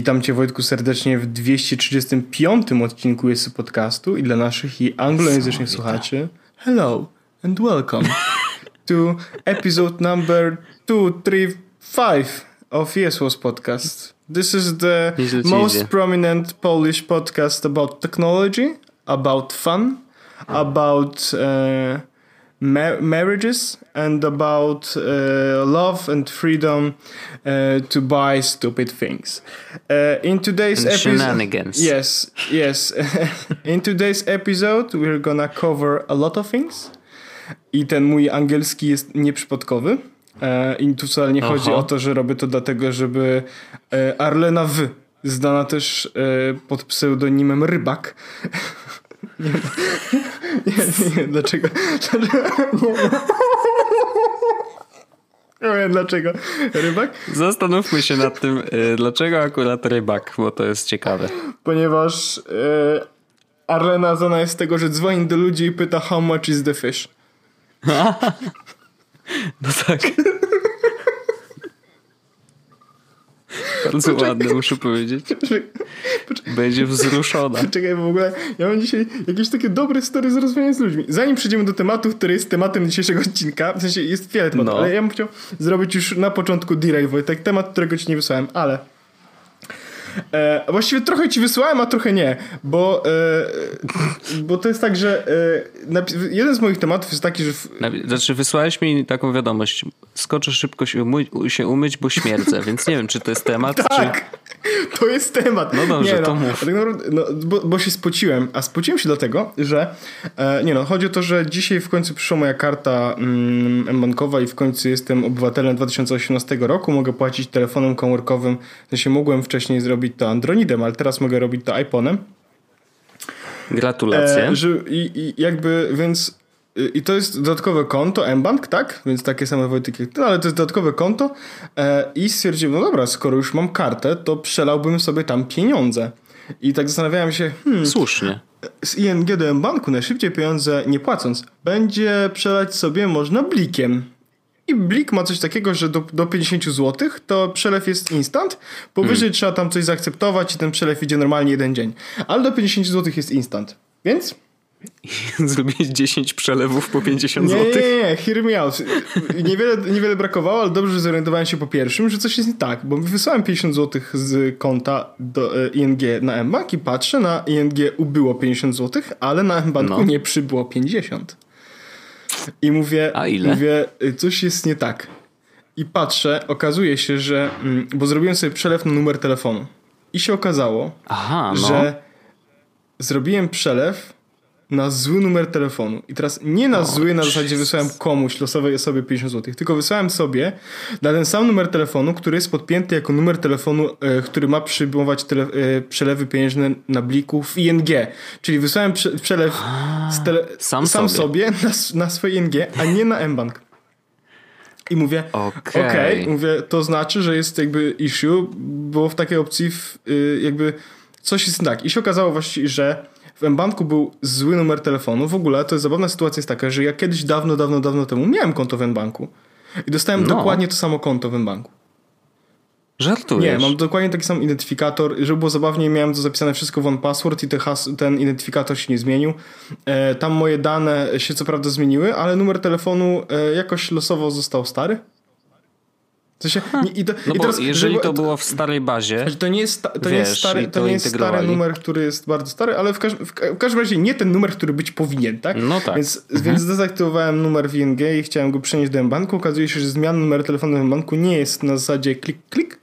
Witam Cię Wojtku serdecznie w 235 odcinku jest podcastu i dla naszych i anglojęzycznych słuchaczy hello and welcome to episode number 235 of Jesłos Podcast. This is the most prominent Polish podcast about technology, about fun, about uh, ma- marriages and about uh, love and freedom uh, to buy stupid things. Uh, in today's episode. Yes, yes. in today's episode, we're gonna cover a lot of things. I ten mój angielski jest nieprzypadkowy. E, I tu wcale nie Aha. chodzi o to, że robię to dlatego, żeby e, Arlena W. Znana też e, pod pseudonimem Rybak. Nie, nie, nie, dlaczego? Nie, nie wiem dlaczego. Rybak? Zastanówmy się nad tym, y, dlaczego akurat rybak, bo to jest ciekawe. Ponieważ y, Arlena znana jest z tego, że dzwoni do ludzi i pyta how much is the fish. no tak. Bardzo ładne, muszę powiedzieć. Będzie wzruszona. Czekaj, w ogóle ja mam dzisiaj jakieś takie dobre story z rozmawianiem z ludźmi. Zanim przejdziemy do tematu, który jest tematem dzisiejszego odcinka, w sensie jest wiele tematów, no. ale ja bym chciał zrobić już na początku derail, Wojtek, temat, którego ci nie wysłałem, ale E, właściwie trochę ci wysłałem, a trochę nie, bo, e, bo to jest tak, że e, jeden z moich tematów jest taki, że... W... Znaczy wysłałeś mi taką wiadomość, skoczę szybko się umyć, się umyć bo śmierdzę, więc nie wiem, czy to jest temat, tak, czy... to jest temat. No dobrze, nie, no, to mów. Tak naprawdę, no, bo, bo, się spociłem, a spociłem się dlatego, że e, nie no, chodzi o to, że dzisiaj w końcu przyszła moja karta mm, bankowa i w końcu jestem obywatelem 2018 roku, mogę płacić telefonem komórkowym, w sensie mogłem wcześniej zrobić robić to Androidem, ale teraz mogę robić to iPhone'em. Gratulacje. E, że, i, i, jakby, więc y, i to jest dodatkowe konto mBank, tak? Więc takie same Wojtek jak ty, ale to jest dodatkowe konto e, i stwierdziłem, no dobra, skoro już mam kartę, to przelałbym sobie tam pieniądze. I tak zastanawiałem się, hmm, Słusznie. Z ING do mBanku najszybciej pieniądze nie płacąc będzie przelać sobie można blikiem. I Blik ma coś takiego, że do, do 50 zł to przelew jest instant. Powyżej hmm. trzeba tam coś zaakceptować i ten przelew idzie normalnie jeden dzień. Ale do 50 zł jest instant. Więc Zrobić 10 przelewów po 50 nie, zł. Nie, nie, hear me out. Niewiele, niewiele brakowało, ale dobrze, że zorientowałem się po pierwszym, że coś jest nie tak, bo wysłałem 50 zł z konta do e, ING na mBank i patrzę, na ING ubyło 50 zł, ale na mBanku no. nie przybyło 50. I mówię, A ile? mówię, y, coś jest nie tak. I patrzę, okazuje się, że. Mm, bo zrobiłem sobie przelew na numer telefonu. I się okazało, Aha, no. że zrobiłem przelew na zły numer telefonu. I teraz nie na zły, na zasadzie wysłałem komuś, losowej osobie 50 zł, tylko wysłałem sobie na ten sam numer telefonu, który jest podpięty jako numer telefonu, e, który ma przyjmować tele, e, przelewy pieniężne na bliku w ING. Czyli wysłałem prze, przelew tele, sam, sam, sobie, sobie na, na swoje ING, a nie na mBank. I mówię, okej, okay. okay. mówię, to znaczy, że jest jakby issue, bo w takiej opcji w, y, jakby coś jest tak. I się okazało właściwie, że w mBanku był zły numer telefonu. W ogóle to jest zabawna sytuacja jest taka, że ja kiedyś dawno, dawno, dawno temu miałem konto w mBanku i dostałem no. dokładnie to samo konto w mBanku. Żartujesz? Nie, mam dokładnie taki sam identyfikator. Żeby było zabawniej, miałem to zapisane wszystko w OnePassword i te ten identyfikator się nie zmienił. E, tam moje dane się co prawda zmieniły, ale numer telefonu e, jakoś losowo został stary. Sensie, nie, i to, no i teraz, jeżeli żeby, to było w starej bazie. To nie jest, to wiesz, nie jest, stary, to, to nie jest stary numer, który jest bardzo stary, ale w, każ, w, w, każdym razie nie ten numer, który być powinien, tak? No tak. Więc, mhm. więc dezaktywowałem numer w ING i chciałem go przenieść do banku. Okazuje się, że zmiana numeru telefonu w banku nie jest na zasadzie klik, klik,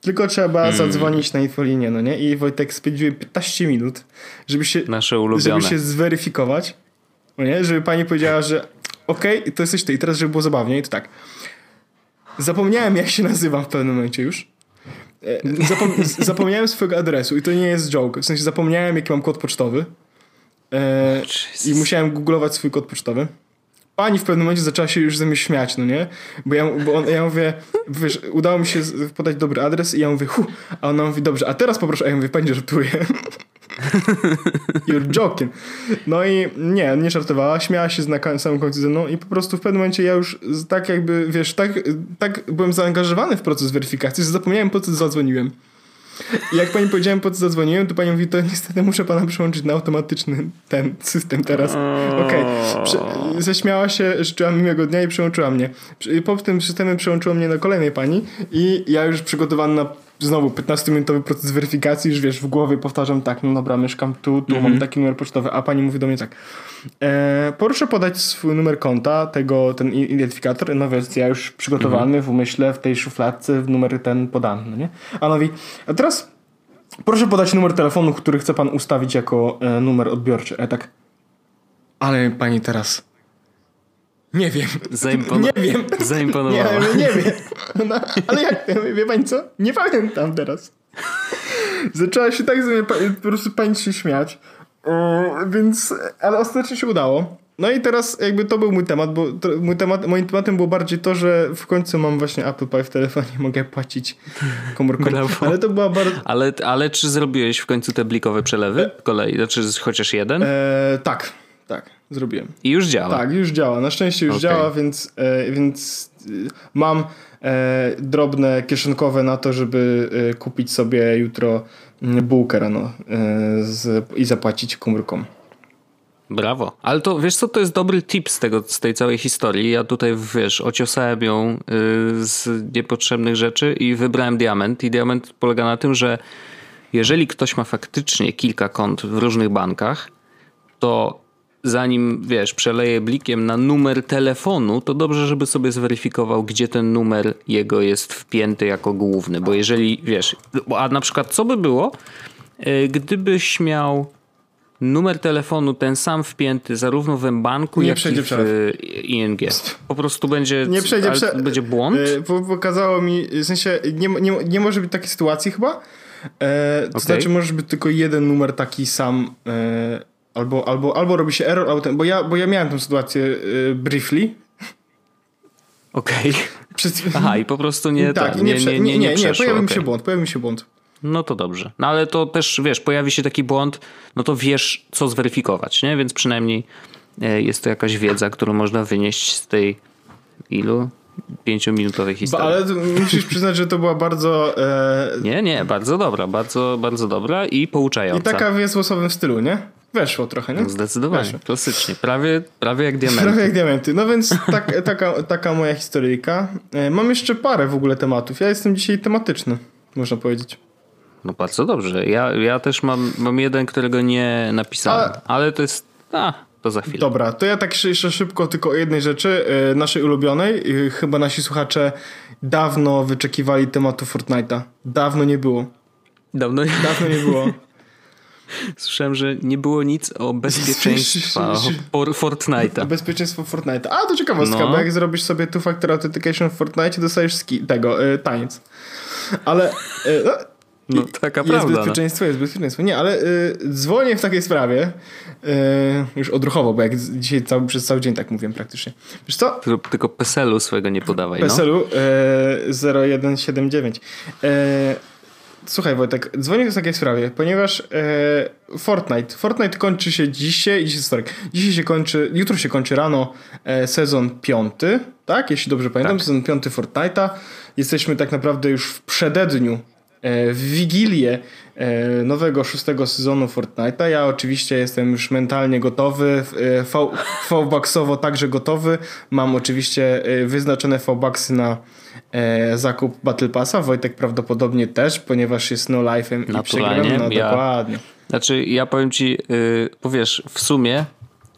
tylko trzeba hmm. zadzwonić na infolinię, no nie? I Wojtek spędziłem 15 minut, żeby się, Nasze ulubione. żeby się zweryfikować, no nie? Żeby pani powiedziała, że okej, okay, to jesteś ty. I teraz, żeby było zabawniej, to tak Zapomniałem, jak się nazywam w pewnym momencie już. E, zapom zapomniałem swojego adresu i to nie jest joke. W sensie zapomniałem, jaki mam kod pocztowy. E, I musiałem googlować swój kod pocztowy. Pani w pewnym momencie zaczęła się już ze mnie śmiać, no nie? Bo ja, bo on, ja mówię, wiesz, udało mi się podać dobry adres i ja mówię, hu, a ona mówi, dobrze, a teraz poproszę, a ja mówię, pani żartuje. You're joking. No i nie, nie żartowała, śmiała się na samym końcu ze mną i po prostu w pewnym momencie ja już tak jakby, wiesz, tak, tak byłem zaangażowany w proces weryfikacji, że zapomniałem po co zadzwoniłem. I jak pani powiedziałem, po co zadzwoniłem, to pani mówi, to niestety muszę pana przełączyć na automatyczny ten system teraz. Okej. Okay. Zaśmiała się, życzyła mi miłego dnia i przełączyła mnie. Po tym systemem przełączyła mnie na kolejnej pani i ja już przygotowany na znowu 15-minutowy proces weryfikacji, już wiesz, w głowie powtarzam tak, no dobra, mieszkam tu, tu mam taki numer pocztowy, a pani mówi do mnie tak, e, proszę podać swój numer konta, tego, ten identyfikator, no więc ja już przygotowany w umyśle, w tej szufladce, w numer ten podany, no nie? A mówi, a teraz proszę podać numer telefonu, który chce pan ustawić jako e, numer odbiorczy. E tak, ale pani teraz nie wiem. Zaimpono... Nie wiem. Zaimponowała. Nie, nie wiem. No, ale jak, wie pani co? Nie pamiętam teraz. Zaczęła się tak ze mnie po prostu pani się śmiać. więc, ale ostatecznie się udało. No i teraz jakby to był mój temat, bo to, mój temat, moim tematem było bardziej to, że w końcu mam właśnie Apple Pay w telefonie mogę płacić komórką. Ale to była bardzo... Ale, ale czy zrobiłeś w końcu te blikowe przelewy? Kolej, znaczy chociaż jeden? E, tak. Zrobiłem. I już działa. Tak, już działa. Na szczęście już okay. działa, więc, e, więc e, mam e, drobne kieszonkowe na to, żeby e, kupić sobie jutro mm, bułkę rano e, z, i zapłacić komórką. Brawo. Ale to wiesz co, to jest dobry tip z, tego, z tej całej historii. Ja tutaj, wiesz, ociosałem ją y, z niepotrzebnych rzeczy i wybrałem diament. I diament polega na tym, że jeżeli ktoś ma faktycznie kilka kont w różnych bankach, to zanim wiesz, przeleje blikiem na numer telefonu, to dobrze, żeby sobie zweryfikował, gdzie ten numer jego jest wpięty jako główny. Bo jeżeli wiesz, a na przykład co by było, e, gdybyś miał numer telefonu ten sam wpięty zarówno w banku, jak i w e, ING. Po prostu będzie, nie przejdzie prze... będzie błąd. Yy, pokazało mi, w sensie nie, nie, nie może być takiej sytuacji chyba. E, to okay. znaczy może być tylko jeden numer taki sam e, Albo, albo, albo robi się error, albo ten, bo, ja, bo ja miałem tę sytuację yy, briefly. Okej. Okay. Aha, i po prostu nie tak, nie, nie, nie, nie, nie, nie, pojawił okay. mi się błąd, pojawił mi się błąd. No to dobrze. No ale to też, wiesz, pojawi się taki błąd, no to wiesz, co zweryfikować, nie? Więc przynajmniej e, jest to jakaś wiedza, którą można wynieść z tej ilu? pięciominutowej historii. Ale musisz przyznać, że to była bardzo... E... Nie, nie, bardzo dobra, bardzo, bardzo dobra i pouczająca. I taka w w stylu, nie? Weszło trochę, nie? Zdecydowanie, Weszło. klasycznie. Prawie, prawie jak diamenty. Prawie jak diamenty. No więc tak, taka, taka moja historyjka. E, mam jeszcze parę w ogóle tematów. Ja jestem dzisiaj tematyczny, można powiedzieć. No bardzo dobrze. Ja, ja też mam, mam jeden, którego nie napisałem, A... ale to jest... A, to za chwilę. Dobra, to ja tak jeszcze szybko tylko o jednej rzeczy, e, naszej ulubionej. Chyba nasi słuchacze dawno wyczekiwali tematu Fortnite'a. Dawno nie było. Dawno, dawno nie było. Słyszałem, że nie było nic o bezpieczeństwa Fortnite'a. Bezpieczeństwo Fortnite'a. A, to ciekawostka, no. bo jak zrobisz sobie two-factor authentication w Fortnite, dostajesz ski, tego, y, taniec. Ale... Y, no, no, taka jest prawda. Jest bezpieczeństwo, no. jest bezpieczeństwo. Nie, ale y, dzwonię w takiej sprawie, y, już odruchowo, bo jak dzisiaj cały, przez cały dzień tak mówiłem praktycznie. Wiesz co? Tylko, tylko PESEL-u swojego nie podawaj, PESEL-u no. y, 0179. Y, Słuchaj Wojtek, dzwonię w takiej sprawie, ponieważ e, Fortnite, Fortnite kończy się dzisiaj, dzisiaj sorry, dzisiaj się kończy, jutro się kończy rano e, sezon piąty, tak? Jeśli dobrze pamiętam, tak. sezon piąty Fortnite'a. Jesteśmy tak naprawdę już w przededniu, w wigilię e, nowego szóstego sezonu Fortnite'a. Ja oczywiście jestem już mentalnie gotowy, e, V-Bucksowo także gotowy. Mam oczywiście e, wyznaczone V-Bucksy na e, zakup Battle Passa. Wojtek prawdopodobnie też, ponieważ jest no life'em i przegrałem. No ja, dokładnie. Znaczy ja powiem ci, yy, powiesz, w sumie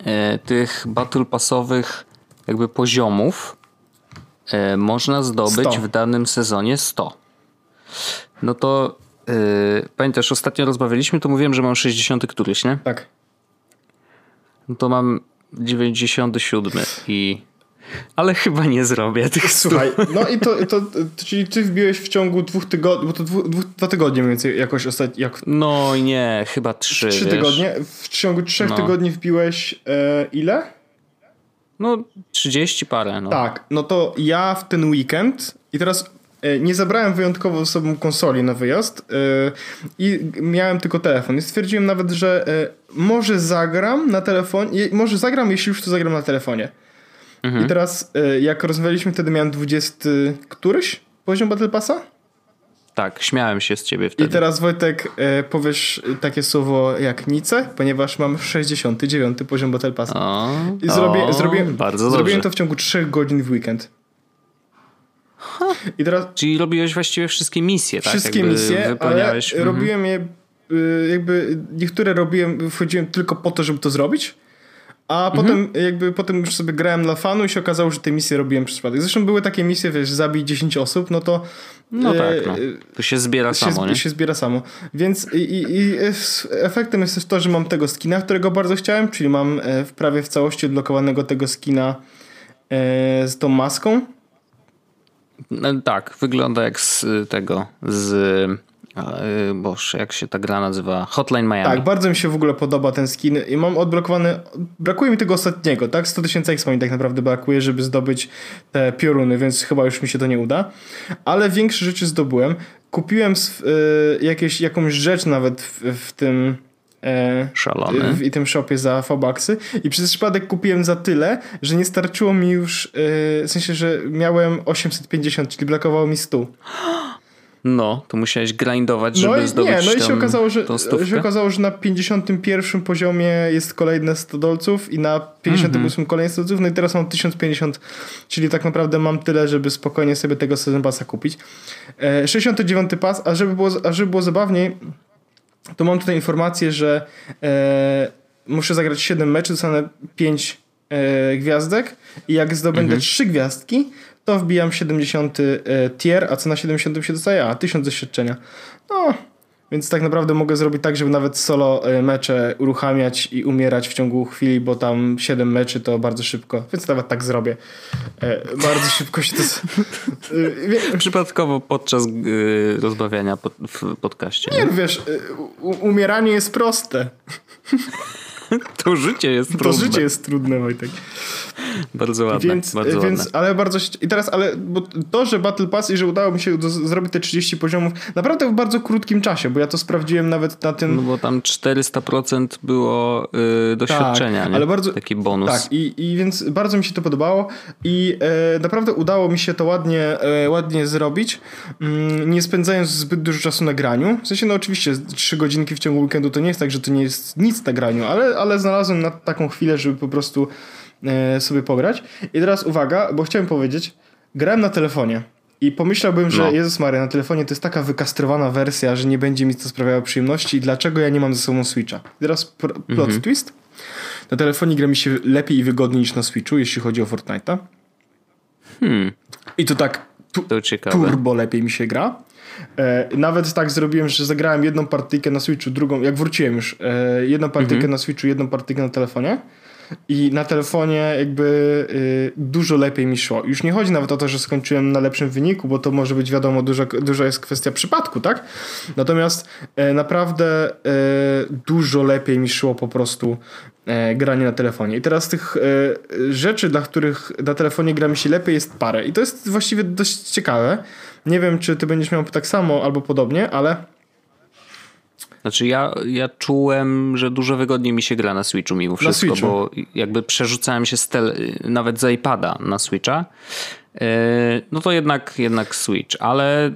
yy, tych Battle Passowych jakby poziomów yy, można zdobyć 100. w danym sezonie 100. No to yy, pamiętasz, ostatnio rozmawialiśmy, to mówiłem, że mam 60 któryś, nie? Tak. No to mam 97 i ale chyba nie zrobię tych Słuchaj, no i to, to, to, czyli ty wbiłeś w ciągu dwóch tygodni, bo to dwu, dwu, dwa tygodnie mniej więcej jakoś ostatnio. Jak... No nie, chyba trzy. Trzy wiesz? tygodnie. W ciągu trzech no. tygodni wbiłeś e, ile? No 30 parę. No. Tak, no to ja w ten weekend i teraz nie zabrałem wyjątkowo ze sobą konsoli na wyjazd e, i miałem tylko telefon. I stwierdziłem nawet, że e, może zagram na telefonie, może zagram, jeśli już to zagram na telefonie. Mhm. I teraz, jak rozmawialiśmy, wtedy miałem 20 któryś poziom Battle Passa? Tak, śmiałem się z ciebie wtedy. I teraz Wojtek e, powiesz takie słowo jak Nice, ponieważ mam 69 poziom Battle Passa. O, I zrobię, o, zrobiłem, bardzo zrobiłem dobrze. to w ciągu 3 godzin w weekend. I teraz Czyli robiłeś właściwie wszystkie misje, tak? wszystkie misje, ale wypełniałeś. mhm. robiłem je y, jakby niektóre robiłem, wchodziłem tylko po to, żeby to zrobić. A Mhm. potem jakby potem już sobie grałem dla fanu i się okazało, że te misje robiłem przez przypadek. Zresztą były takie misje, wiesz, zabij 10 osób, no to No e, tak, no. To się zbiera się, samo, nie? się zbiera samo. Więc i, i, i efektem jest też to, że mam tego skina, którego bardzo chciałem, czyli mam e, w prawie w całości odblokowanego tego skina e, z tą maską. No, tak, wygląda jak z y, tego, z... y, Boże, jak się ta gra nazywa? Hotline Miami. Tak, bardzo mi się w ogóle podoba ten skin i mam odblokowany, brakuje mi tego ostatniego, tak? 100 tysięcy expa mi tak naprawdę brakuje, żeby zdobyć te pioruny, więc chyba już mi się to nie uda. Ale większe rzeczy zdobyłem. Kupiłem y, jakieś, jakąś rzecz nawet w, w tym... E, Szalony. w, i tym shopie za fobaksy i przez przypadek kupiłem za tyle, że nie starczyło mi już, yy, w sensie, że miałem 850, czyli brakowało mi 100. No, to musiałeś grindować, żeby No i zdobyć nie, no i się okazało, że, się okazało, że na 51 poziomie jest kolejne 100 dolców i na 58 Mhm. kolejne 100 dolców, no i teraz mam 1050, czyli tak naprawdę mam tyle, żeby spokojnie sobie tego sezon pasa kupić. E, 69 pas, a żeby było, a żeby było zabawniej, to mam tutaj informację, że e, muszę zagrać 7 meczy, dostanę 5 e, gwiazdek i jak zdobędę Mhm. 3 gwiazdki, to wbijam 70 e, tier, a co na 70 się dostaje? A, 1000 doświadczenia. No, więc tak naprawdę mogę zrobić tak, żeby nawet solo e, mecze uruchamiać i umierać w ciągu chwili, bo tam 7 meczy to bardzo szybko, więc nawet tak zrobię. E, bardzo szybko się to... e, Przypadkowo podczas rozmawiania pod, w podcaście. nie, wiesz, umieranie jest proste. To życie jest To trudne. życie jest trudne, Wojtek. Bardzo ładne, Więc, bardzo więc ładne. ale bardzo i teraz, ale bo to, że Battle Pass i że udało mi się do, zrobić te 30 poziomów naprawdę w bardzo krótkim czasie, bo ja to sprawdziłem nawet na tym No bo tam 400% było y, doświadczenia, nie? ale bardzo- Taki bonus. Tak, i, i więc bardzo mi się to podobało i e, naprawdę udało mi się to ładnie, e, ładnie zrobić, mm, nie spędzając zbyt dużo czasu na graniu. W sensie, no oczywiście, 3 godzinki w ciągu weekendu to nie jest tak, że to nie jest nic na graniu, ale, ale znalazłem na taką chwilę, żeby po prostu e, sobie pograć. I teraz uwaga, bo chciałem powiedzieć, grałem na telefonie. I pomyślałbym, że No. Jezus Maria, na telefonie to jest taka wykastrowana wersja, że nie będzie mi to sprawiało przyjemności i dlaczego ja nie mam ze sobą Switcha. I teraz plot Mhm. twist. Na telefonie gra mi się lepiej i wygodniej niż na Switchu, jeśli chodzi o Fortnite'a. Hmm, I to tak tu, to turbo lepiej mi się gra. E, nawet tak zrobiłem, że zagrałem jedną partyjkę na Switchu, drugą, jak wróciłem już, e, jedną partyjkę Mhm. na Switchu, jedną partyjkę na telefonie. I na telefonie jakby y, dużo lepiej mi szło. Już nie chodzi nawet o to, że skończyłem na lepszym wyniku, bo to może być wiadomo, dużo, dużo jest kwestia przypadku, tak? Natomiast e, naprawdę e, dużo lepiej mi szło po prostu e, granie na telefonie. I teraz tych e, rzeczy, dla których na telefonie gra mi się lepiej jest parę. I to jest właściwie dość ciekawe. Nie wiem, czy ty będziesz miał tak samo albo podobnie, ale Znaczy ja, ja czułem, że dużo wygodniej mi się gra na Switchu mimo wszystko, bo jakby przerzucałem się z tel- nawet z iPada na Switcha. Yy, No to jednak, jednak Switch, ale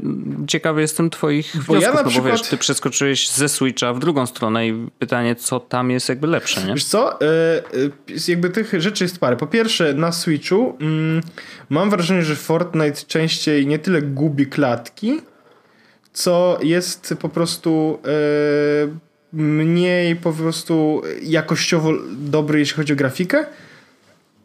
ciekawy jestem twoich Bo ja wniosków, na no bo przykład- wiesz, ty przeskoczyłeś ze Switcha w drugą stronę i pytanie, co tam jest jakby lepsze, nie? Wiesz co, e, e, jakby tych rzeczy jest parę. Po pierwsze, na Switchu mm, mam wrażenie, że Fortnite częściej nie tyle gubi klatki, co jest po prostu e, mniej po prostu jakościowo dobry, jeśli chodzi o grafikę.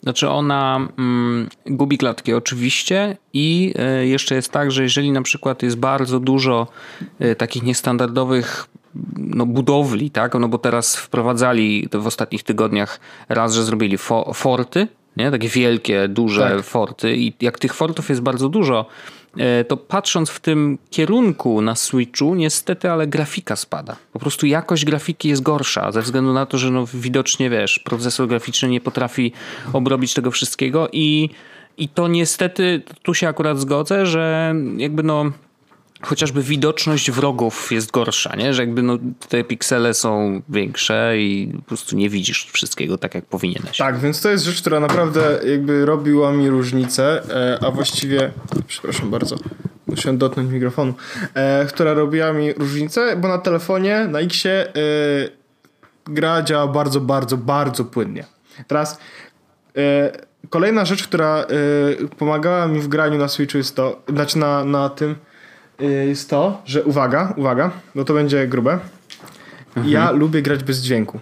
Znaczy ona mm, gubi klatki oczywiście i e, jeszcze jest tak, że jeżeli na przykład jest bardzo dużo e, takich niestandardowych no, budowli, tak? No bo teraz wprowadzali w ostatnich tygodniach raz, że zrobili fo- forty, nie? Takie wielkie, duże Tak. forty i jak tych fortów jest bardzo dużo, to patrząc w tym kierunku na Switchu, niestety, ale grafika spada. Po prostu jakość grafiki jest gorsza, ze względu na to, że no widocznie, wiesz, procesor graficzny nie potrafi obrobić tego wszystkiego i, i to niestety, tu się akurat zgodzę, że jakby no chociażby widoczność wrogów jest gorsza, nie? Że jakby no, te piksele są większe i po prostu nie widzisz wszystkiego tak, jak powinieneś. Tak, więc to jest rzecz, która naprawdę jakby robiła mi różnicę, e, a właściwie, przepraszam bardzo, musiałem dotknąć mikrofonu, e, która robiła mi różnicę, bo na telefonie, na Xie e, gra działa bardzo, bardzo, bardzo płynnie. Teraz kolejna rzecz, która pomagała mi w graniu na Switchu jest to, znaczy na, na tym jest to, że uwaga, uwaga, bo to będzie grube. Ja lubię grać bez dźwięku.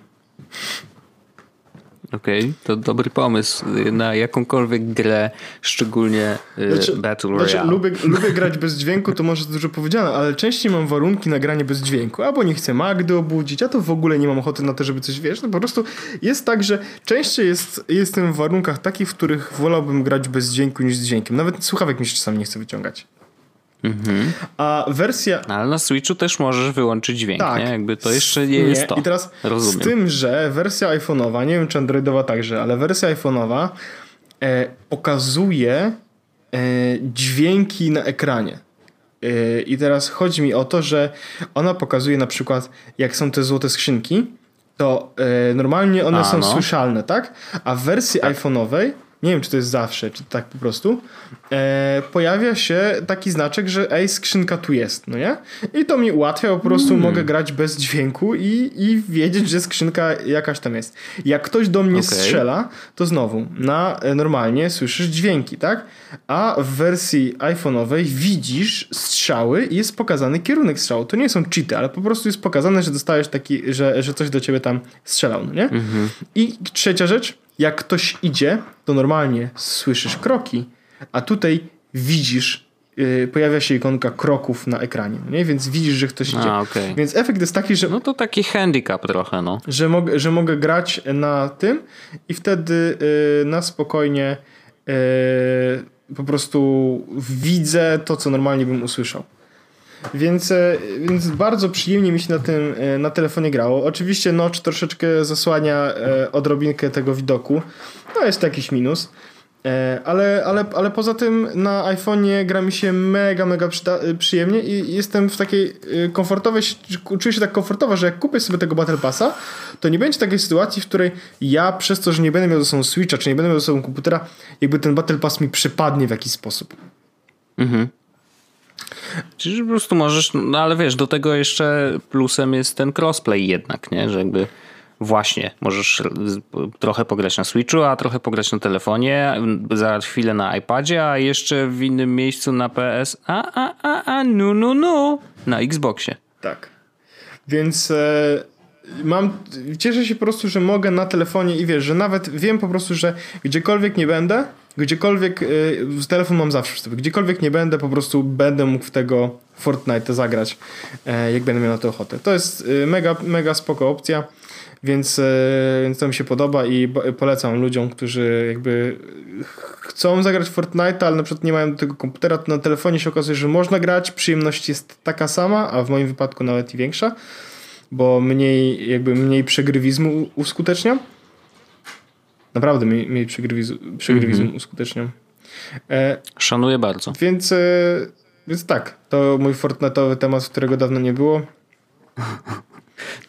Okej, okay, to dobry pomysł na jakąkolwiek grę, szczególnie y, znaczy, Battle Royale. Znaczy, lubię, lubię grać bez dźwięku, to może dużo powiedziane, ale częściej mam warunki na granie bez dźwięku. Albo nie chcę Magdy obudzić, a to w ogóle nie mam ochoty na to, żeby coś wiesz. No po prostu jest tak, że częściej jest, jestem w warunkach takich, w których wolałbym grać bez dźwięku niż z dźwiękiem. Nawet słuchawek mi się czasami nie chce wyciągać. Mhm. A wersja. No, ale na Switchu też możesz wyłączyć dźwięk, tak. nie? Jakby to jeszcze nie, nie. jest to. I teraz Rozumiem. z tym, że wersja iPhone'owa, nie wiem czy Androidowa także, ale wersja iPhone'owa e, pokazuje e, dźwięki na ekranie. E, I teraz chodzi mi o to, że ona pokazuje na przykład, jak są te złote skrzynki, to e, normalnie one A, są no. słyszalne, tak? A w wersji tak. iPhone'owej nie wiem czy to jest zawsze, czy tak po prostu, e, pojawia się taki znaczek, że ej, skrzynka tu jest, no nie? I to mi ułatwia, po prostu mm. mogę grać bez dźwięku i, i wiedzieć, że skrzynka jakaś tam jest. Jak ktoś do mnie okay. strzela, to znowu, na e, normalnie słyszysz dźwięki, tak? A w wersji iPhone'owej widzisz strzały i jest pokazany kierunek strzału. To nie są cheaty, ale po prostu jest pokazane, że dostajesz taki, że, że coś do ciebie tam strzelał, no nie? Mm -hmm. I trzecia rzecz, jak ktoś idzie, to normalnie słyszysz kroki, a tutaj widzisz, yy, pojawia się ikonka kroków na ekranie, nie? więc widzisz, że ktoś idzie. A, okay. Więc efekt jest taki, że. No to taki handicap trochę, no. Że, mog że mogę grać na tym i wtedy yy, na spokojnie yy, po prostu widzę to, co normalnie bym usłyszał. Więc, e, więc bardzo przyjemnie mi się na tym e, na telefonie grało. Oczywiście Notch troszeczkę zasłania e, odrobinkę tego widoku. To jest jakiś minus. Ale, ale, ale poza tym na iPhone'ie gra mi się mega, mega przyjemnie i jestem w takiej komfortowej, czuję się tak komfortowo, że jak kupię sobie tego Battle Passa, to nie będzie takiej sytuacji, w której ja przez to, że nie będę miał ze sobą Switcha, czy nie będę miał ze sobą komputera, jakby ten Battle Pass mi przypadnie w jakiś sposób. Mhm. Czyli po prostu możesz, no ale wiesz, do tego jeszcze plusem jest ten crossplay jednak, nie? Że jakby właśnie możesz trochę pograć na Switchu, a trochę pograć na telefonie, za chwilę na iPadzie, a jeszcze w innym miejscu na PS, a, a, a, a, no, no, no, na Xboxie. Tak. Więc e, mam, cieszę się po prostu, że mogę na telefonie i wiesz, że nawet wiem po prostu, że gdziekolwiek nie będę, gdziekolwiek, y, telefon mam zawsze przy sobie, gdziekolwiek nie będę, po prostu będę mógł w tego Fortnite zagrać, e, jak będę miał na to ochotę. To jest y, mega, mega spoko opcja, więc, e, więc to mi się podoba i polecam ludziom, którzy jakby chcą zagrać Fortnite, ale na przykład nie mają do tego komputera, to na telefonie się okazuje, że można grać, przyjemność jest taka sama, a w moim wypadku nawet i większa, bo mniej, jakby mniej przegrywizmu uskutecznia. Naprawdę mniej, mniej przegrywizm, przegrywizm mm -hmm. uskuteczniam. E, Szanuję bardzo. Więc, e, więc tak, to mój fortnetowy temat, którego dawno nie było.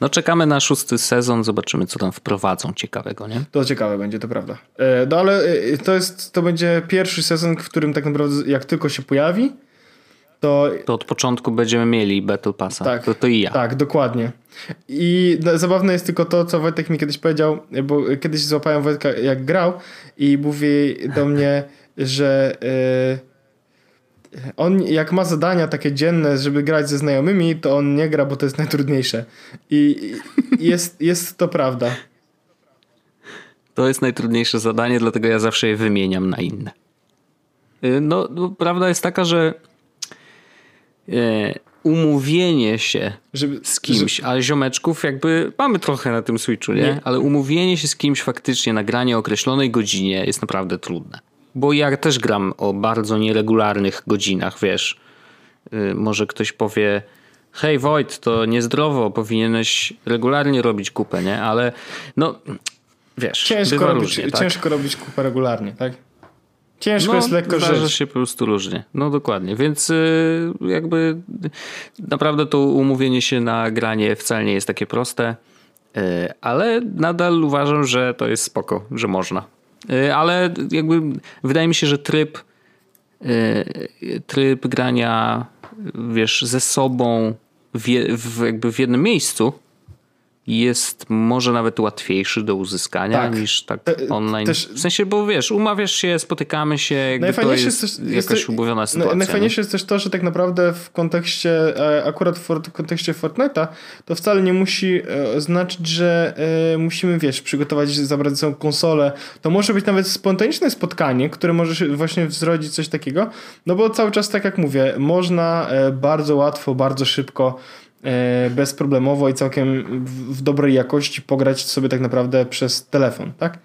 No czekamy na szósty sezon, zobaczymy co tam wprowadzą ciekawego, nie? To ciekawe będzie, to prawda. E, no ale e, to jest, to będzie pierwszy sezon, w którym tak naprawdę jak tylko się pojawi, to... To od początku będziemy mieli Battle Passa. Tak, to, to i ja. Tak, dokładnie. I zabawne jest tylko to, co Wojtek mi kiedyś powiedział, bo kiedyś złapałem Wojtka jak grał i mówi do mnie, że yy, on jak ma zadania takie dzienne, żeby grać ze znajomymi, to on nie gra, bo to jest najtrudniejsze. I jest, jest to prawda. To jest najtrudniejsze zadanie, dlatego ja zawsze je wymieniam na inne. Y, no, no prawda jest taka, że E, umówienie się żeby, z kimś, żeby... ale ziomeczków jakby mamy trochę na tym Switchu, nie? nie? Ale umówienie się z kimś faktycznie na granie o określonej godzinie jest naprawdę trudne. Bo ja też gram o bardzo nieregularnych godzinach, wiesz. Y, może ktoś powie, hej Wojt, to niezdrowo, powinieneś regularnie robić kupę, nie? Ale no, wiesz, ciężko, robić, różnie, tak? ciężko robić kupę regularnie, tak? Ciężko no, jest lekko żyć. się po prostu różnie. No dokładnie. Więc y, jakby naprawdę to umówienie się na granie wcale nie jest takie proste. Y, ale nadal uważam, że to jest spoko, że można. Y, ale jakby wydaje mi się, że tryb tryb grania, wiesz, ze sobą w, w, jakby w jednym miejscu jest może nawet łatwiejszy do uzyskania tak. niż tak online. Też... W sensie, bo wiesz, umawiasz się, spotykamy się, jakby to jest, jest, też, jakaś umówiona sytuacja. Najfajniejsze jest też to, że tak naprawdę w kontekście, e, akurat w kontekście Fortnite'a, to wcale nie musi e, znaczyć, że e, musimy, wiesz, przygotować, zabrać sobie konsolę. To może być nawet spontaniczne spotkanie, które może właśnie zrodzić coś takiego, no bo cały czas, tak jak mówię, można bardzo łatwo, bardzo szybko E, bezproblemowo i całkiem w dobrej jakości pograć sobie tak naprawdę przez telefon, tak?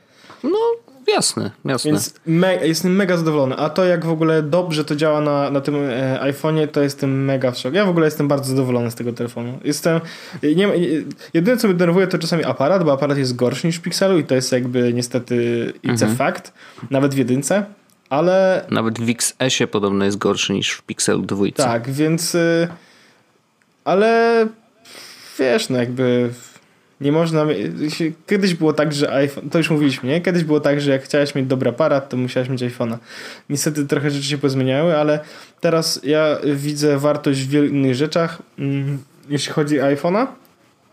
No, jasne, jasne. Więc me jestem mega zadowolony. A to jak w ogóle dobrze to działa na, na tym e, iPhone'ie, to jestem mega w szoku. Ja w ogóle jestem bardzo zadowolony z tego telefonu. Jestem, nie, jedyne co mnie denerwuje to czasami aparat, bo aparat jest gorszy niż w Pixelu i to jest jakby niestety it's mhm. a fact. Nawet w jedynce. Ale... Nawet w XS-ie podobno jest gorszy niż w Pixelu 2. Tak, więc... Y ale wiesz, no jakby nie można. Kiedyś było tak, że iPhone, to już mówiliśmy, nie? Kiedyś było tak, że jak chciałeś mieć dobry aparat, to musiałeś mieć iPhone'a. Niestety trochę rzeczy się pozmieniały, ale teraz ja widzę wartość w wielu innych rzeczach, mm, jeśli chodzi o iPhone'a.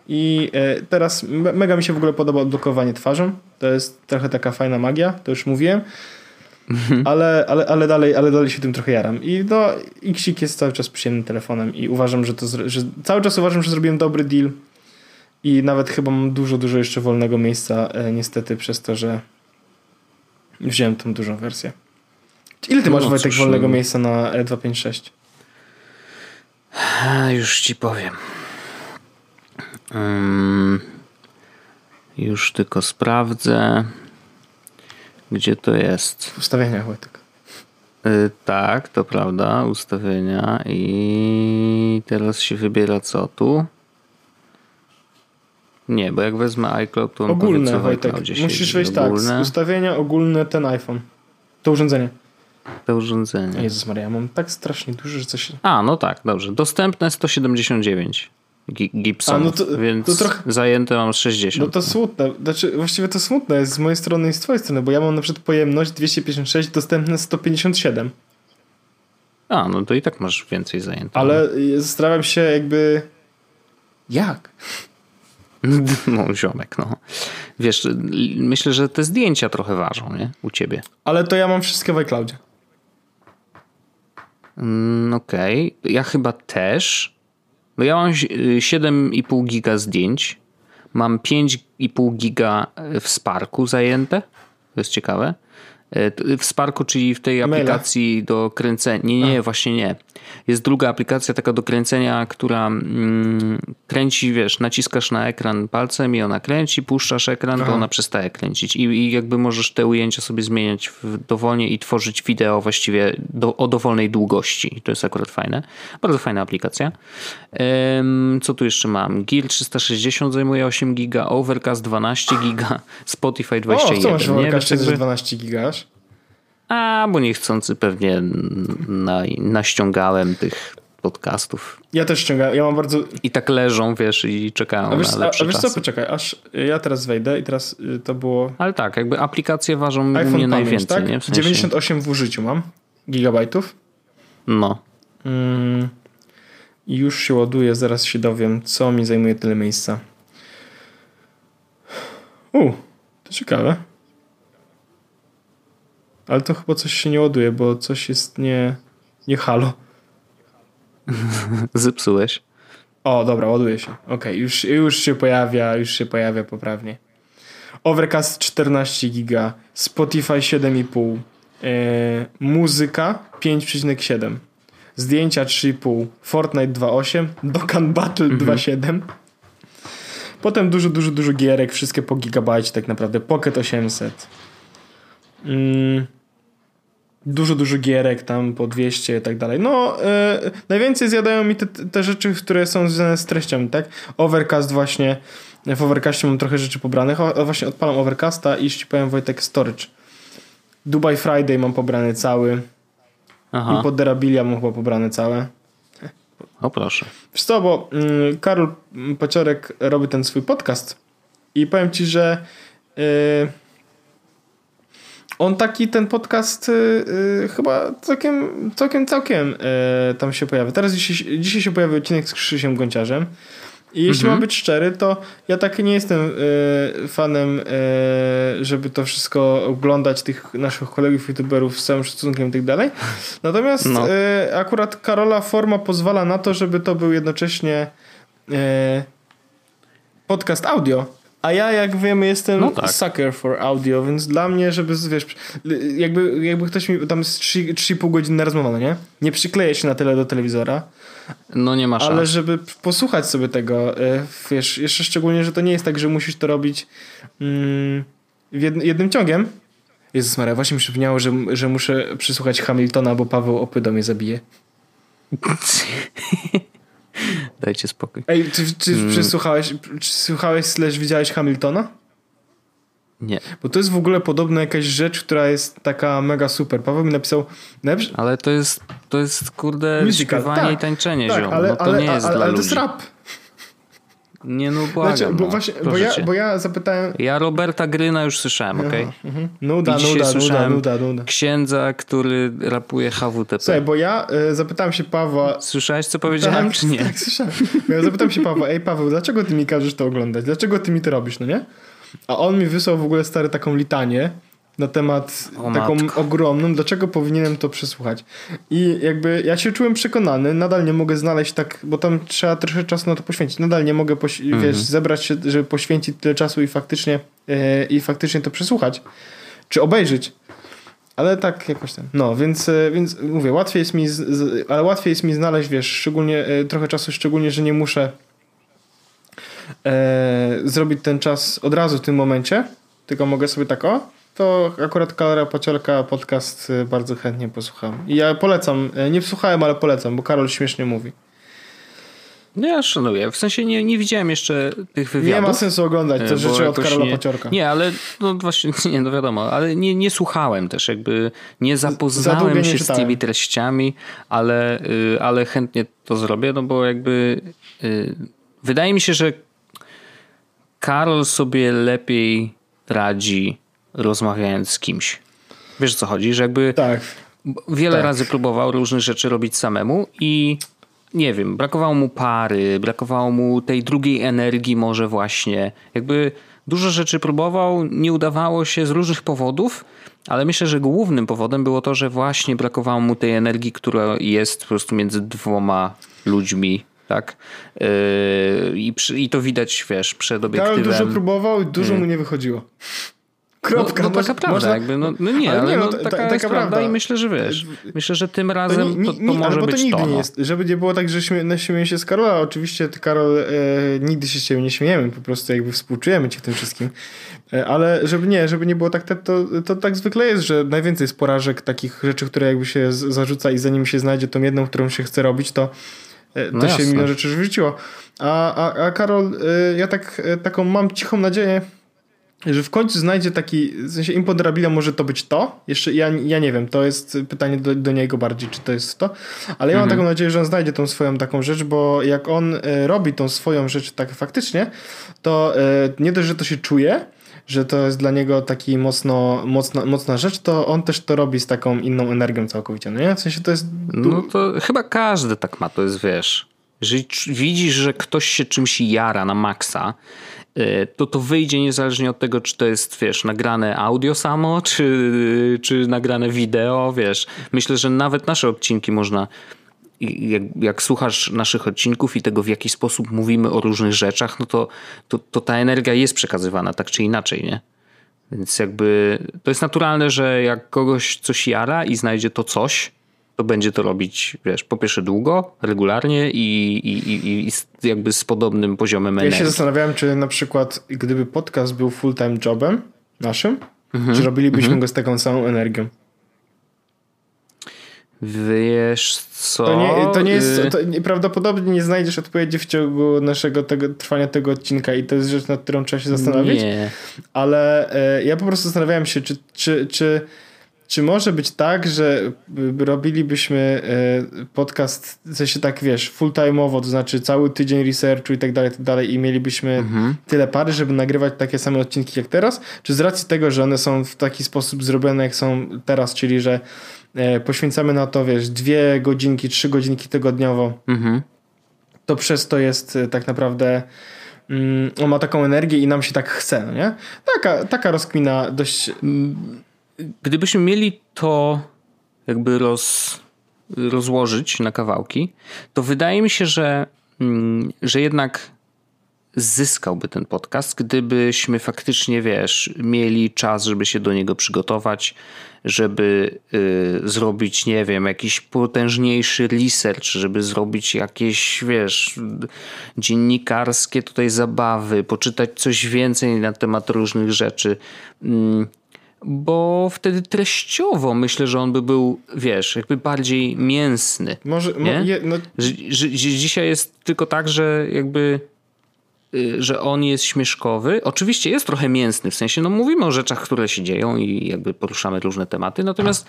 I e, teraz mega mi się w ogóle podoba odblokowanie twarzą. To jest trochę taka fajna magia, to już mówiłem. Mhm. ale, ale, ale, dalej, ale dalej się tym trochę jaram. I no, Xik jest cały czas przyjemnym telefonem i uważam, że to, że cały czas uważam, że zrobiłem dobry deal i nawet chyba mam dużo, dużo jeszcze wolnego miejsca e, niestety przez to, że wziąłem tą dużą wersję. Ile ty no, masz Wojtek wolnego no. miejsca na E256? Już ci powiem. Um, już tylko sprawdzę. Gdzie to jest? W ustawieniach Wojtek. Yy, tak, to prawda, ustawienia i teraz się wybiera co tu? Nie, bo jak wezmę iCloud, to on ogólne, Wojtek. Musisz wejść tak, ustawienia ogólne, ten iPhone. To urządzenie. To urządzenie. Jezus Maria, mam tak strasznie dużo, że coś... A, no tak, dobrze. Dostępne 179. Gibson, no to, więc to trochę, zajęte mam 60. No to smutne, znaczy właściwie to smutne jest z mojej strony i z twojej strony, bo ja mam na przykład pojemność 256, dostępne 157. A, no to i tak masz więcej zajęte. Ale zastanawiam się jakby jak? No ziomek, no. Wiesz, myślę, że te zdjęcia trochę ważą, nie? U ciebie. Ale to ja mam wszystkie w iCloudzie. Mm, Okej. Okay. Ja chyba też, no ja mam 7,5 giga zdjęć, mam 5,5 giga w Sparku zajęte, to jest ciekawe. E, w Sparku, czyli w tej aplikacji do kręcenia. Nie, nie, A. właśnie nie. Jest druga aplikacja taka do kręcenia, która mm, kręci, wiesz, naciskasz na ekran palcem i ona kręci, puszczasz ekran, Aha. to ona przestaje kręcić. I, I, jakby możesz te ujęcia sobie zmieniać dowolnie i tworzyć wideo właściwie do, o dowolnej długości. To jest akurat fajne. Bardzo fajna aplikacja. Um, co tu jeszcze mam? Gear 360 zajmuje 8 giga, Overcast 12 giga, Spotify 21. O, co masz w Overcastie 12 giga? A, bo niechcący pewnie na, naściągałem tych podcastów. Ja też ściągałem, ja mam bardzo... I tak leżą, wiesz, i czekają a wiesz, na lepsze A, a wiesz co, poczekaj, aż ja teraz wejdę i teraz y, to było... Ale tak, jakby aplikacje ważą mnie najwięcej, tak? nie? W sensie... 98 w użyciu mam, gigabajtów. No. Mm, już się ładuje, zaraz się dowiem, co mi zajmuje tyle miejsca. U, to ciekawe. Ale to chyba coś się nie ładuje, bo coś jest nie, nie halo. Zepsułeś. O, dobra, ładuje się. Okej, okay, już, już się pojawia, już się pojawia poprawnie. Overcast 14 giga, Spotify 7,5, yy, muzyka 5,7, zdjęcia 3,5, Fortnite 2,8, Dokkan Battle mhm. 2,7. Potem dużo, dużo, dużo gierek, wszystkie po gigabajcie tak naprawdę, Pocket 800. Mm, dużo, dużo gierek tam po 200 i tak dalej. No, yy, najwięcej zjadają mi te, te rzeczy, które są związane z treścią, tak? Overcast właśnie, w Overcastie mam trochę rzeczy pobranych, o, właśnie odpalam Overcasta i ci powiem Wojtek Storage. Dubai Friday mam pobrany cały. Aha. Impoderabilia mam chyba pobrane całe. O proszę. Wiesz co, bo yy, Karol Paciorek robi ten swój podcast i powiem ci, że yy, on taki, ten podcast y, y, chyba całkiem, całkiem, całkiem y, tam się pojawia. Teraz dzisiaj, dzisiaj się pojawił odcinek z Krzysiem Gonciarzem. I jeśli Mhm. mam być szczery, to ja tak nie jestem y, fanem, y, żeby to wszystko oglądać, tych naszych kolegów youtuberów z całym szacunkiem i tak dalej. Natomiast No. y, akurat Karola forma pozwala na to, żeby to był jednocześnie y, podcast audio. A ja, jak wiemy, jestem No tak. sucker for audio, więc dla mnie, żeby, wiesz, jakby, jakby ktoś mi, tam jest 3,5 godziny rozmowa, no nie? Nie przykleję się na tyle do telewizora, No nie ma szans. ale żeby posłuchać sobie tego, e, wiesz, jeszcze szczególnie, że to nie jest tak, że musisz to robić mm, jednym ciągiem. Jezus Maria, właśnie mi przypomniało, że, że muszę przysłuchać Hamiltona, bo Paweł Opydo mnie zabije. Dajcie spokój. Ej, czy, czy Mm. przysłuchałeś, czy słuchałeś slash widziałeś Hamiltona? Nie. Bo to jest w ogóle podobno jakaś rzecz, która jest taka mega super. Paweł mi napisał, najlepszy, Ale to jest, to jest kurde, Musical, śpiewanie tak. i tańczenie, tak, ziom. ale, no to ale, nie jest ale, dla ale to ludzi. jest rap. Nie no, błagam. Znaczy, bo, no. właśnie, bo, ja, bo ja zapytałem, Ja Roberta Gryna już słyszałem, okej? Mhm. Nuda, nuda, nuda, słyszałem nuda, nuda. księdza, który rapuje HWTP. Słuchaj, bo ja y, zapytałem się Pawła... Słyszałeś, co powiedziałem, tak, czy nie? Tak, słyszałem. Bo Ja zapytałem się Pawła, ej Paweł, dlaczego ty mi każesz to oglądać? Dlaczego ty mi to robisz, no nie? A on mi wysłał w ogóle stary taką litanię na temat O taką matko. ogromną, dlaczego powinienem to przesłuchać. I jakby ja się czułem przekonany, nadal nie mogę znaleźć tak, bo tam trzeba trochę czasu na to poświęcić. Nadal nie mogę, poś- Mhm. wiesz, zebrać się, żeby poświęcić tyle czasu i faktycznie, e, i faktycznie to przesłuchać. Czy obejrzeć. Ale tak jakoś ten. No, więc, e, więc mówię, łatwiej jest mi, z, z, ale łatwiej jest mi znaleźć, wiesz, szczególnie e, trochę czasu, szczególnie, że nie muszę zrobić ten czas od razu w tym momencie, tylko mogę sobie tak, o, to akurat Karola Paciorka podcast e, bardzo chętnie posłucham. I ja polecam, e, nie słuchałem, ale polecam, bo Karol śmiesznie mówi. No ja szanuję. W sensie nie, nie widziałem jeszcze tych wywiadów. Nie ma sensu oglądać, e, to bo rzeczy od Karola nie, Paciorka. Nie, ale no właśnie, nie, no wiadomo, ale nie, nie słuchałem też, jakby nie zapoznałem nie się z tymi treściami, ale, y, ale chętnie to zrobię, no bo jakby y, wydaje mi się, że Karol sobie lepiej radzi rozmawiając z kimś. Wiesz o co chodzi, że jakby Tak. wiele Tak. razy próbował różnych rzeczy robić samemu i nie wiem, brakowało mu pary, brakowało mu tej drugiej energii może właśnie. Jakby dużo rzeczy próbował, nie udawało się z różnych powodów, ale myślę, że głównym powodem było to, że właśnie brakowało mu tej energii, która jest po prostu między dwoma ludźmi, tak? Yy, I, przy, I to widać, wiesz, przed Karol obiektywem. dużo próbował i dużo mu nie wychodziło. Kropka. No, no taka prawda, można- jakby, no, no nie, ale, Ale nie, no, no, ta- taka, taka jest prawda. prawda. i myślę, że wiesz, myślę, że tym razem nie- to, to, nie- może ale bo być to nigdy to. nie no. jest, żeby nie było tak, że śmie, śmieję się z Karola, oczywiście ty Karol, e, nigdy się z ciebie nie śmiejemy, po prostu jakby współczujemy ci w tym wszystkim, e, ale żeby nie, żeby nie było tak, to, to, to tak zwykle jest, że najwięcej jest porażek, takich rzeczy, które jakby się zarzuca i zanim się znajdzie tą jedną, którą się chce robić, to e, to No się jasne. milion rzeczy wyrzuciło. A, a, a Karol, e, ja tak, e, taką mam cichą nadzieję, że w końcu znajdzie taki, w sensie imponderabile może to być to, jeszcze ja, ja nie wiem, to jest pytanie do, do niego bardziej, czy to jest to, ale ja mam taką nadzieję, że on znajdzie tą swoją taką rzecz, bo jak on e, robi tą swoją rzecz tak faktycznie, to e, nie dość, że to się czuje, że to jest dla niego taki mocno, mocna, mocna rzecz, to on też to robi z taką inną energią całkowicie, no nie? W sensie to jest... No to chyba każdy tak ma, to jest wiesz. Jeżeli widzisz, że ktoś się czymś jara na maksa, to to wyjdzie niezależnie od tego, czy to jest, wiesz, nagrane audio samo, czy, czy nagrane wideo, wiesz. Myślę, że nawet nasze odcinki można, jak, jak słuchasz naszych odcinków i tego, w jaki sposób mówimy o różnych rzeczach, no to, to, to ta energia jest przekazywana tak czy inaczej, nie? Więc jakby to jest naturalne, że jak kogoś coś jara i znajdzie to coś, to będzie to robić, wiesz, po pierwsze długo, regularnie i, i, i, i jakby z podobnym poziomem Ja się energii. zastanawiałem, czy na przykład gdyby podcast był full-time jobem naszym, Mhm. czy robilibyśmy go z taką samą energią. Wiesz co? To nie, to nie jest, Y, to nie, prawdopodobnie nie znajdziesz odpowiedzi w ciągu naszego tego, trwania tego odcinka i to jest rzecz, nad którą trzeba się zastanowić. Nie. Ale e, ja po prostu zastanawiałem się, czy, czy, czy, czy może być tak, że robilibyśmy e, podcast, w sensie tak wiesz, full-time'owo, to znaczy cały tydzień researchu i tak dalej, tak dalej i mielibyśmy mhm. tyle pary, żeby nagrywać takie same odcinki jak teraz? Czy z racji tego, że one są w taki sposób zrobione, jak są teraz, czyli że e, poświęcamy na to, wiesz, dwie godzinki, trzy godzinki tygodniowo, mhm. to przez to jest e, tak naprawdę mm, on ma taką energię i nam się tak chce, no nie? Taka, taka rozkmina dość gdybyśmy mieli to jakby roz, rozłożyć na kawałki, to wydaje mi się, że, mm, że jednak zyskałby ten podcast, gdybyśmy faktycznie, wiesz, mieli czas, żeby się do niego przygotować, żeby y, zrobić, nie wiem, jakiś potężniejszy research, żeby zrobić jakieś, wiesz, dziennikarskie tutaj zabawy, poczytać coś więcej na temat różnych rzeczy. Y, bo wtedy treściowo myślę, że on by był, wiesz, jakby bardziej mięsny. Może, nie? Je, no... że, że, dzisiaj jest tylko tak, że jakby y, że on jest śmieszkowy. Oczywiście jest trochę mięsny, w sensie no mówimy o rzeczach, które się dzieją i jakby poruszamy różne tematy, natomiast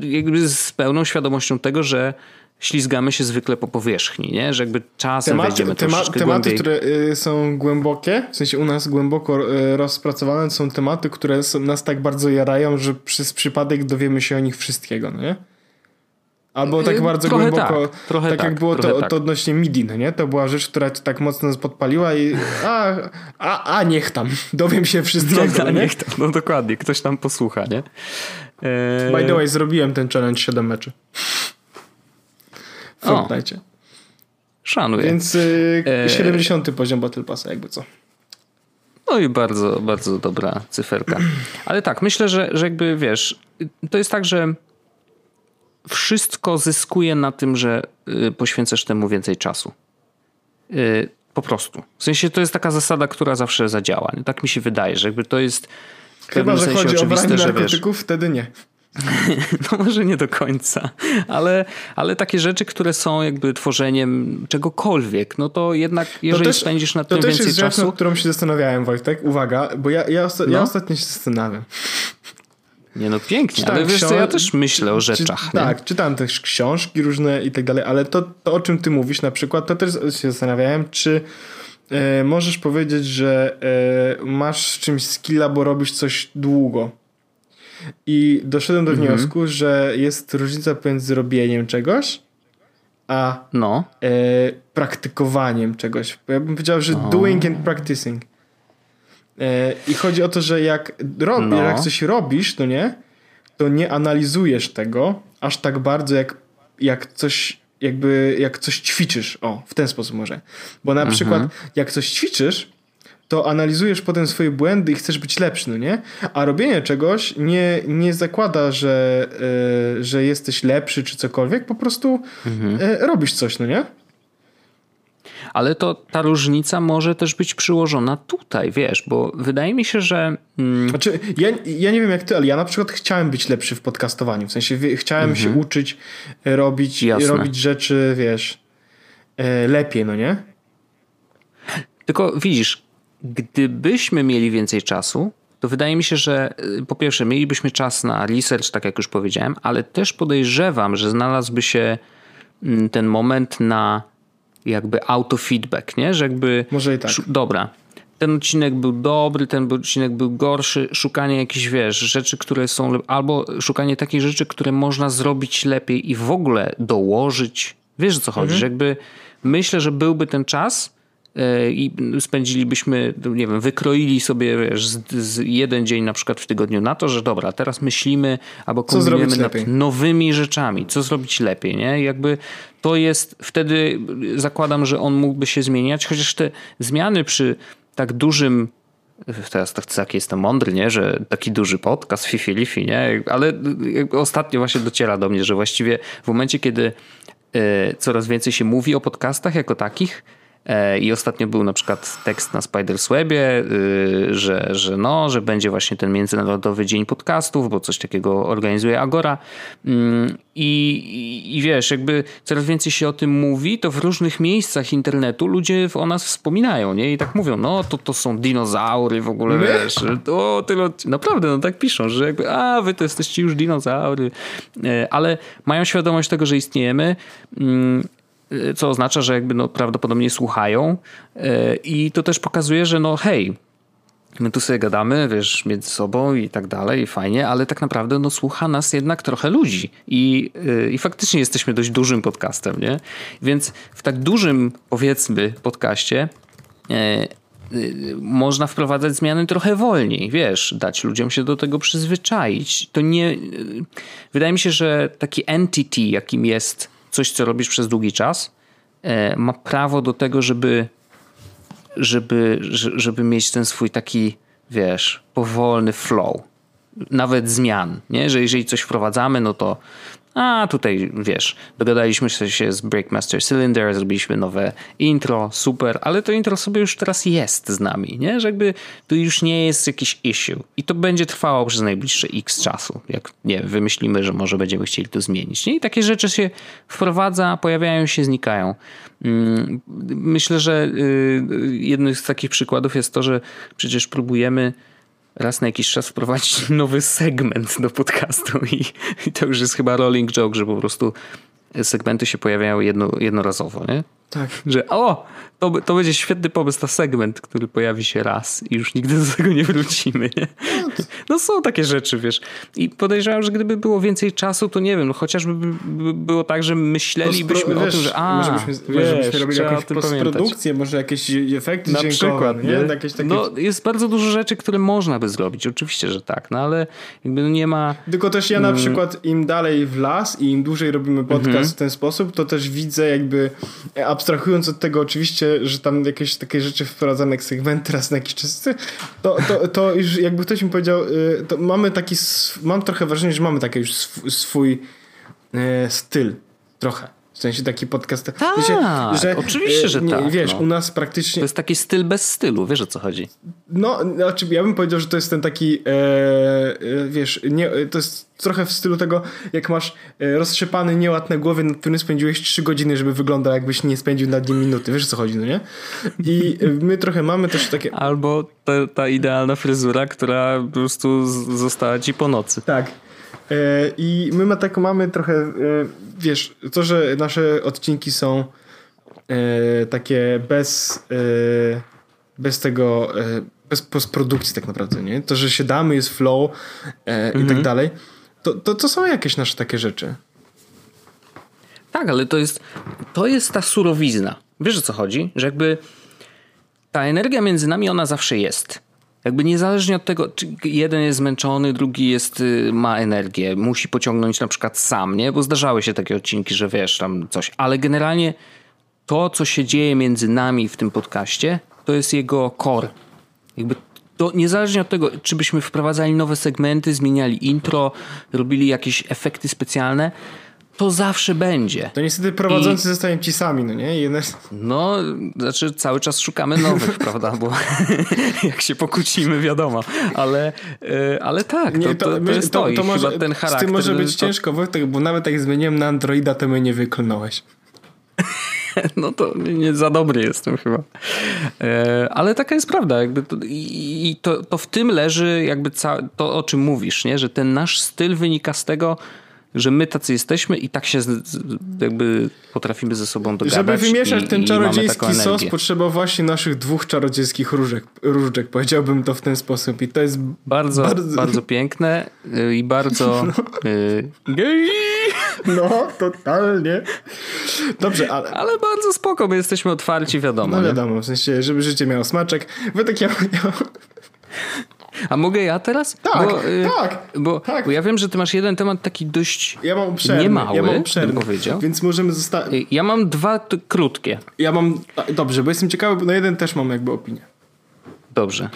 jakby z pełną świadomością tego, że ślizgamy się zwykle po powierzchni, nie? że jakby czasem tematy, wejdziemy tema, Tematy, głębiej. które y, są głębokie, w sensie u nas głęboko y, rozpracowane, są tematy, które są, nas tak bardzo jarają, że przez przypadek dowiemy się o nich wszystkiego, no nie? Albo tak y, bardzo trochę głęboko, tak, trochę tak, tak jak było to, tak. to odnośnie MIDI, no nie? To była rzecz, która tak mocno nas podpaliła i a, a, a niech tam, dowiem się wszystkiego, no, nie? Niech tam, no dokładnie, ktoś tam posłucha, nie? By the way, zrobiłem ten challenge 7 meczy. Fortnite. Szanuję. Więc y, 70 e... poziom Battle Passa, jakby co. No i bardzo, bardzo dobra cyferka. Ale tak, myślę, że, że jakby wiesz, to jest tak, że wszystko zyskuje na tym, że y, poświęcasz temu więcej czasu. Y, po prostu. W sensie to jest taka zasada, która zawsze zadziała. Tak mi się wydaje, że jakby to jest. Chyba, że chodzi o branie narkotyków, wiesz, wtedy nie. No może nie do końca, ale, ale takie rzeczy, które są jakby tworzeniem czegokolwiek, no to jednak jeżeli to też, spędzisz nad tym więcej czasu... To też jest rzecz, nad którą się zastanawiałem, Wojtek. Uwaga, bo ja, ja, osta- no. ja ostatnio się zastanawiam. Nie no, pięknie, czytałem ale wiesz co, ja też myślę o rzeczach. Czy, tak, czytam też książki różne i tak dalej, ale to, to o czym ty mówisz na przykład, to też się zastanawiałem, czy e, możesz powiedzieć, że e, masz czymś skilla, bo robisz coś długo. I doszedłem do mhm. wniosku, że jest różnica pomiędzy robieniem czegoś, a no. e, praktykowaniem czegoś. Ja bym powiedział, że o. doing and practicing. E, I chodzi o to, że jak, rob, no. jak coś robisz, to nie, to nie analizujesz tego aż tak bardzo, jak, jak coś jakby, jak coś ćwiczysz. O, w ten sposób może. Bo na mhm. przykład, jak coś ćwiczysz, to analizujesz potem swoje błędy i chcesz być lepszy, no nie? A robienie czegoś nie, nie zakłada, że, e, że jesteś lepszy czy cokolwiek, po prostu mhm. e, robisz coś, no nie? Ale to ta różnica może też być przyłożona tutaj, wiesz, bo wydaje mi się, że. Mm... Znaczy, ja, ja nie wiem jak ty, ale ja na przykład chciałem być lepszy w podcastowaniu. W sensie chciałem mhm. się uczyć, robić, robić rzeczy, wiesz, e, lepiej, no nie? Tylko widzisz, Gdybyśmy mieli więcej czasu, to wydaje mi się, że y, po pierwsze mielibyśmy czas na research, tak jak już powiedziałem, ale też podejrzewam, że znalazłby się mm, ten moment na jakby autofeedback, nie? Że jakby... Może i tak. Dobra, ten odcinek był dobry, ten odcinek był gorszy, szukanie jakichś, wiesz, rzeczy, które są, albo szukanie takich rzeczy, które można zrobić lepiej i w ogóle dołożyć. Wiesz o co chodzi, mhm. że jakby myślę, że byłby ten czas, i spędzilibyśmy, nie wiem, wykroili sobie wiesz, z, z jeden dzień na przykład w tygodniu na to, że dobra, teraz myślimy albo kombinujemy nad nowymi rzeczami, co zrobić lepiej, nie? Jakby to jest, wtedy zakładam, że on mógłby się zmieniać, chociaż te zmiany przy tak dużym teraz tak, tak jestem mądry, nie? że taki duży podcast, Fifi Lifi, nie? ale ostatnio właśnie dociera do mnie, że właściwie w momencie, kiedy e, coraz więcej się mówi o podcastach jako takich, I ostatnio był na przykład tekst na Spiderswebie, y, że, że no, że będzie właśnie ten Międzynarodowy Dzień Podcastów, bo coś takiego organizuje Agora. Mm, I, i, wiesz, jakby coraz więcej się o tym mówi, to w różnych miejscach internetu ludzie o nas wspominają, nie? I tak mówią, no to to są dinozaury w ogóle, My? wiesz. O, tyle, naprawdę, no tak piszą, że jakby, a wy to jesteście już dinozaury. E, ale mają świadomość tego, że istniejemy mm, co oznacza, że jakby no prawdopodobnie słuchają y, i to też pokazuje, że no hej, my tu sobie gadamy, wiesz, między sobą i tak dalej, i fajnie, ale tak naprawdę no, słucha nas jednak trochę ludzi i, yy, i faktycznie jesteśmy dość dużym podcastem, nie? Więc w tak dużym, powiedzmy, podcaście yy, można wprowadzać zmiany trochę wolniej, wiesz, dać ludziom się do tego przyzwyczaić. To nie... Y, wydaje mi się, że taki entity, jakim jest coś, co robisz przez długi czas, e, ma prawo do tego, żeby, żeby, żeby mieć ten swój taki, wiesz, powolny flow. Nawet zmian, nie? Że jeżeli coś wprowadzamy, no to a tutaj wiesz, dogadaliśmy się z Breakmaster Cylinder, zrobiliśmy nowe intro, super, ale to intro sobie już teraz jest z nami, nie? Że jakby to już nie jest jakiś issue i to będzie trwało przez najbliższe x czasu, jak nie wymyślimy, że może będziemy chcieli to zmienić. Nie? I takie rzeczy się wprowadza, pojawiają się, znikają. Mm, myślę, że y, jednym z takich przykładów jest to, że przecież próbujemy raz na jakiś czas wprowadzić nowy segment do podcastu i, i to już jest chyba rolling joke, że po prostu segmenty się pojawiają jedno, jednorazowo, nie? Tak. Że o, to, to będzie świetny pomysł na segment, który pojawi się raz i już nigdy do tego nie wrócimy. Nie? No są takie rzeczy, wiesz. I podejrzewam, że gdyby było więcej czasu, to nie wiem, no chociażby by było tak, że myślelibyśmy o tym, że a, może byśmy, wiesz, może byśmy robili jakąś postprodukcję, może jakieś efekty Na. Przykład, nie? nie? Jakieś takie... No jest bardzo dużo rzeczy, które można by zrobić, oczywiście, że tak, no ale jakby no nie ma... Tylko też ja na mm. przykład im dalej w las i im dłużej robimy podcast -hmm. w ten sposób, to też widzę jakby abstrahując od tego oczywiście, że tam jakieś takie rzeczy wprowadzamy jak segmenty raz na jakiś czas, to, to, to już jakby ktoś mi powiedział, y, to mamy taki, mam trochę wrażenie, że mamy taki już swój e, styl, trochę. W sensie taki podcast. Tak, wiecie, że, oczywiście, że nie, tak. Wiesz, no. u nas praktycznie. To jest taki styl bez stylu, wiesz o co chodzi. No, znaczy ja bym powiedział, że to jest ten taki, e, e, wiesz, nie, to jest trochę w stylu tego, jak masz e, roztrzepany nieład na głowie, nad którym spędziłeś 3 godziny, żeby wyglądał jakbyś nie spędził nad nim minuty. Wiesz o co chodzi, no nie? I my trochę mamy też takie. Albo ta, ta idealna fryzura, która po prostu została ci po nocy. Tak. E, I my ma tak, mamy trochę, e, wiesz, to, że nasze odcinki są e, takie bez, bez tego, bez postprodukcji tak naprawdę, nie? To, że siadamy, jest flow mhm. i tak mhm. dalej, to, to, to są jakieś nasze takie rzeczy. Tak, ale to jest, to jest ta surowizna. Wiesz o co chodzi? Że jakby ta energia między nami, ona zawsze jest. Jakby niezależnie od tego, czy jeden jest zmęczony, drugi jest, y, ma energię, musi pociągnąć na przykład sam, nie? Bo zdarzały się takie odcinki, że wiesz, tam coś. Ale generalnie to, co się dzieje między nami w tym podcaście, to jest jego core. Jakby to niezależnie od tego, czy byśmy wprowadzali nowe segmenty, zmieniali intro, robili jakieś efekty specjalne, to zawsze będzie. To niestety prowadzący I... zostają ci sami, no nie? No, znaczy cały czas szukamy nowych, prawda? Bo jak się pokłócimy, wiadomo. Ale, e, ale tak, nie, to, to, to, jest to, to, to może, ten charakter. Z tym może być ciężko, Wojtek, bo nawet jak zmieniłem na Androida, to mnie nie wyklnąłeś. No to nie, nie, za dobry jestem chyba. E, ale taka jest prawda. Jakby to, I to, to w tym leży jakby ca, to, o czym mówisz, nie? że ten nasz styl wynika z tego, że my tacy jesteśmy i tak się jakby potrafimy ze sobą dogadać. Żeby wymieszać i, ten czarodziejski sos potrzeba właśnie naszych dwóch czarodziejskich różek, różdżek, powiedziałbym to w ten sposób i to jest bardzo, bardzo, bardzo piękne y, i bardzo no. Y, gay. No, totalnie. Dobrze, ale... Ale bardzo spoko, my jesteśmy otwarci, wiadomo. No wiadomo, w sensie, żeby życie miało smaczek. Wy tak ja... A mogę ja teraz? Tak, bo, y, tak, bo, tak. Bo ja wiem, że ty masz jeden temat taki dość ja mam obszerny, niemały, ja mam obszerny, powiedział. Więc możemy zostawić... Ja mam dwa krótkie. Ja mam... Dobrze, bo jestem ciekawy, bo na jeden też mam jakby opinię. Dobrze.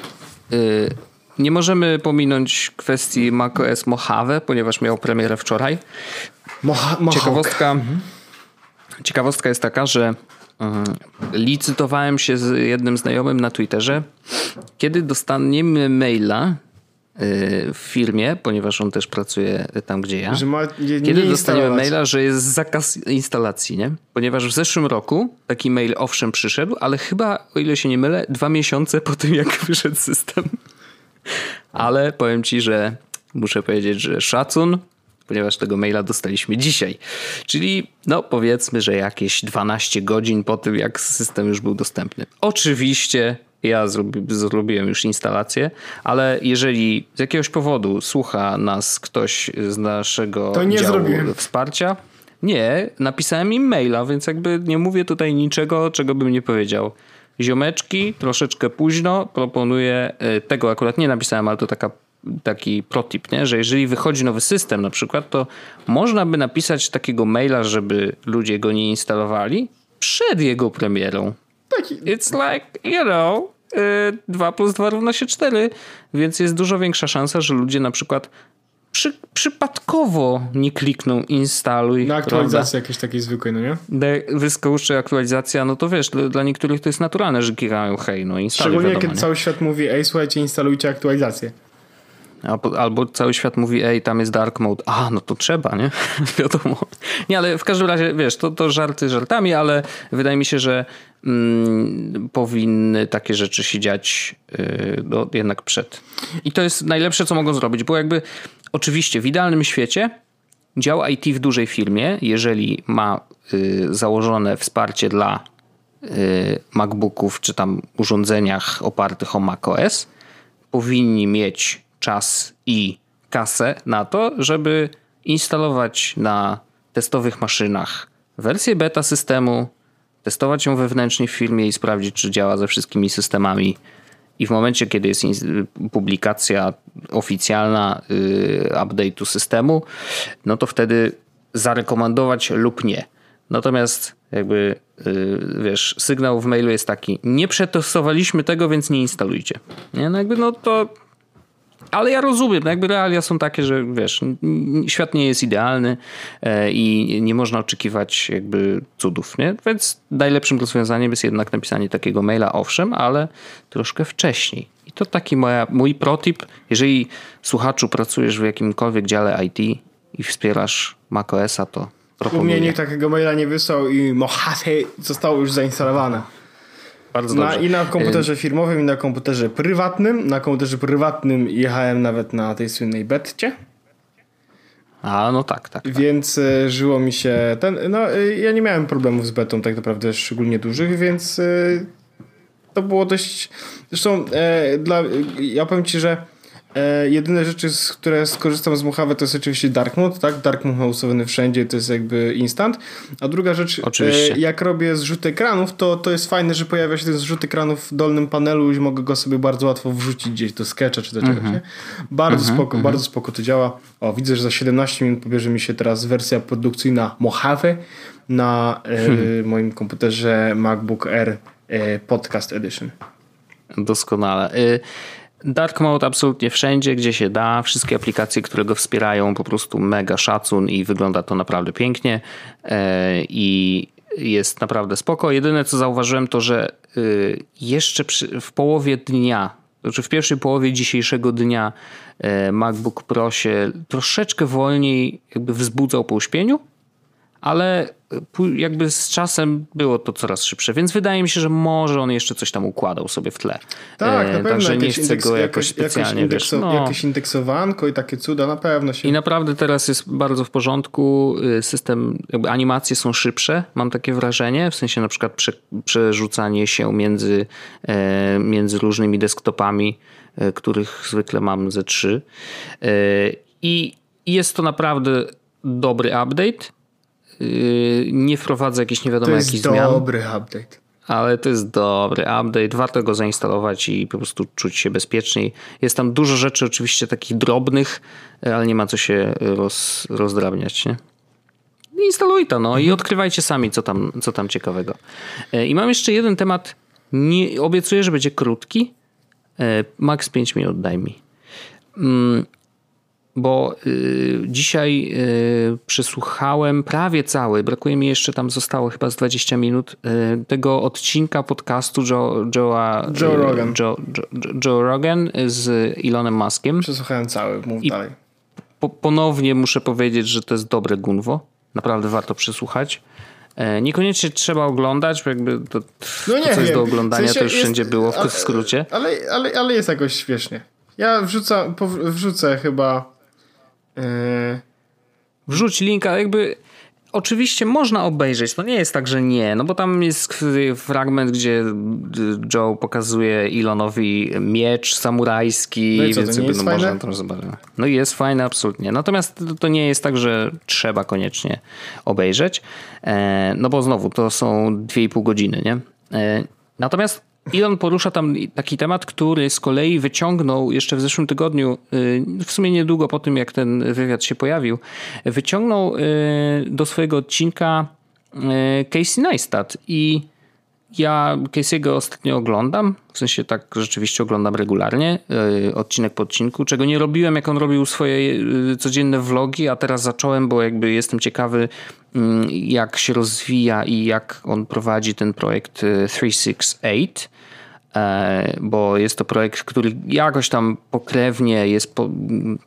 Y nie możemy pominąć kwestii macOS Mojave, ponieważ miał premierę wczoraj. Moha. Ciekawostka, ciekawostka jest taka, że licytowałem się z jednym znajomym na Twitterze, kiedy dostaniemy maila w firmie, ponieważ on też pracuje tam, gdzie ja. Kiedy nie dostaniemy maila, że jest zakaz instalacji, nie? Ponieważ w zeszłym roku taki mail owszem przyszedł, ale chyba, o ile się nie mylę, dwa miesiące po tym, jak wyszedł system. Ale powiem ci, że muszę powiedzieć, że szacun, ponieważ tego maila dostaliśmy dzisiaj. Czyli, no powiedzmy, że jakieś 12 godzin po tym, jak system już był dostępny. Oczywiście ja zrobi, zrobiłem już instalację, ale jeżeli z jakiegoś powodu słucha nas ktoś z naszego To nie działu zrobiłem. wsparcia, nie, napisałem im maila, więc jakby nie mówię tutaj niczego, czego bym nie powiedział. Ziomeczki, troszeczkę późno, proponuję, e, tego akurat nie napisałem, ale to taka, taki protip, nie? że jeżeli wychodzi nowy system na przykład, to można by napisać takiego maila, żeby ludzie go nie instalowali przed jego premierą. Taki, It's like, you know, 2 plus 2 równa się 4, więc jest dużo większa szansa, że ludzie na przykład przy, przypadkowo nie klikną instaluj. na prawda? aktualizacji jakiejś takiej zwykłej, no nie? De- Wyskoczy aktualizacja, no to wiesz, dla, dla niektórych to jest naturalne, że klikają hej, no instaluj Szczególnie wiadomo, kiedy nie? cały świat mówi, ej słuchajcie, instalujcie aktualizację. Albo, cały świat mówi, ej, tam jest dark mode. A, no to trzeba, nie? Wiadomo. Nie, ale w każdym razie, wiesz, to, to żarty żartami, ale wydaje mi się, że mm, powinny takie rzeczy się dziać yy, no, jednak przed. I to jest najlepsze, co mogą zrobić, bo jakby oczywiście w idealnym świecie dział IT w dużej firmie, jeżeli ma y, założone wsparcie dla y, MacBooków czy tam urządzeniach opartych o macOS, powinni mieć czas i kasę na to, żeby instalować na testowych maszynach wersję beta systemu, testować ją wewnętrznie w firmie i sprawdzić, czy działa ze wszystkimi systemami. I w momencie, kiedy jest publikacja oficjalna yy, update'u systemu, no to wtedy zarekomendować lub nie. Natomiast jakby, yy, wiesz, sygnał w mailu jest taki, nie przetestowaliśmy tego, więc nie instalujcie. Nie? No jakby, no to ale ja rozumiem, jakby realia są takie, że wiesz, świat nie jest idealny e, i nie można oczekiwać jakby cudów, nie? Więc najlepszym rozwiązaniem jest jednak napisanie takiego maila, owszem, ale troszkę wcześniej. I to taki moja, mój protip, jeżeli słuchaczu pracujesz w jakimkolwiek dziale IT i wspierasz macOSa, to U mnie proponuję. nikt takiego maila nie wysłał i Mojave zostało już zainstalowane. Bardzo Na, dobrze. I na komputerze firmowym, i na komputerze prywatnym. Na komputerze prywatnym jechałem nawet na tej słynnej betcie, A, no tak, tak. więc e, żyło mi się ten. No, e, ja nie miałem problemów z betą, tak naprawdę szczególnie dużych, więc e, to było dość. Zresztą dla, ja powiem ci, że e, jedyne rzeczy, z które skorzystam z Mojave, to jest oczywiście Dark Mode, tak? Dark Mode ma ustawiony wszędzie, to jest jakby instant. A druga rzecz, Oczywiście. E, jak robię zrzut ekranów, to, to jest fajne, że pojawia się ten zrzut ekranów w dolnym panelu i mogę go sobie bardzo łatwo wrzucić gdzieś do sketcha czy do czegoś. nie? Bardzo spoko, bardzo spoko to działa. O, widzę, że za 17 minut pobierze mi się teraz wersja produkcyjna Mojave na e, moim komputerze MacBook Air e, Podcast Edition. Doskonale. Y, Dark Mode absolutnie wszędzie, gdzie się da. Wszystkie aplikacje, które go wspierają, po prostu mega szacun i wygląda to naprawdę pięknie. E, I jest naprawdę spoko. Jedyne co zauważyłem to, że y, jeszcze w połowie dnia, znaczy w pierwszej połowie dzisiejszego dnia e, MacBook Pro się troszeczkę wolniej jakby wzbudzał po uśpieniu ale pó- jakby z czasem było to coraz szybsze, więc wydaje mi się, że może on jeszcze coś tam układał sobie w tle. Tak, E, na pewno. Także nie chcę indeks- go jakoś specjalnie, jakieś, wiesz, indekso- no. jakieś indeksowanko i takie cuda na pewno się... I naprawdę teraz jest bardzo w porządku. Y, System, jakby animacje są szybsze, mam takie wrażenie. W sensie na przykład prze, przerzucanie się między, e, między różnymi desktopami, e, których zwykle mam ze trzy. E, I jest to naprawdę dobry update. Y, Nie wprowadza jakichś nie wiadomo to jest jakich zmian. dobry update. Ale to jest dobry update, warto go zainstalować i po prostu czuć się bezpieczniej. Jest tam dużo rzeczy oczywiście takich drobnych, ale nie ma co się roz, rozdrabniać, nie? Instaluj to, no i odkrywajcie sami, co tam, co tam ciekawego. E, I mam jeszcze jeden temat, nie, obiecuję, że będzie krótki. E, Max 5 minut daj mi. Bo y, dzisiaj y, przesłuchałem prawie cały, brakuje mi jeszcze tam zostało chyba z 20 minut y, tego odcinka podcastu Joe, Joe'a, Joe Rogan. Joe, Joe, Joe Rogan z Elonem Muskiem. Przesłuchałem cały, mów I- dalej. Po, ponownie muszę powiedzieć, że to jest dobre gunwo. Naprawdę warto przesłuchać. E, Niekoniecznie trzeba oglądać, bo jakby to, No to nie co jest do oglądania, W sensie to już jest- wszędzie było, w, ale- w skrócie. Ale, ale, ale jest jakoś śmiesznie. Ja wrzucam, wrzucę chyba. Yy, Wrzuć linka, jakby oczywiście można obejrzeć, to nie jest tak, że nie, no bo tam jest fragment, gdzie Joe pokazuje Elonowi miecz samurajski, No i co, to więc nie jakby, jest no fajne? można tam zobaczyć. No i jest fajne, absolutnie. Natomiast to- to nie jest tak, że trzeba koniecznie obejrzeć, e, no bo znowu to są 2,5 godziny, nie? E, Natomiast Elon porusza tam taki temat, który z kolei wyciągnął jeszcze w zeszłym tygodniu, y, w sumie niedługo po tym, jak ten wywiad się pojawił, wyciągnął y, do swojego odcinka y, Casey Neistat i ja Casey'ego ostatnio oglądam, w sensie tak rzeczywiście oglądam regularnie, y, odcinek po odcinku, czego nie robiłem, jak on robił swoje y, codzienne vlogi, a teraz zacząłem, bo jakby jestem ciekawy, mm, jak się rozwija i jak on prowadzi ten projekt y, 368 e, bo jest to projekt, który jakoś tam pokrewnie jest po, m,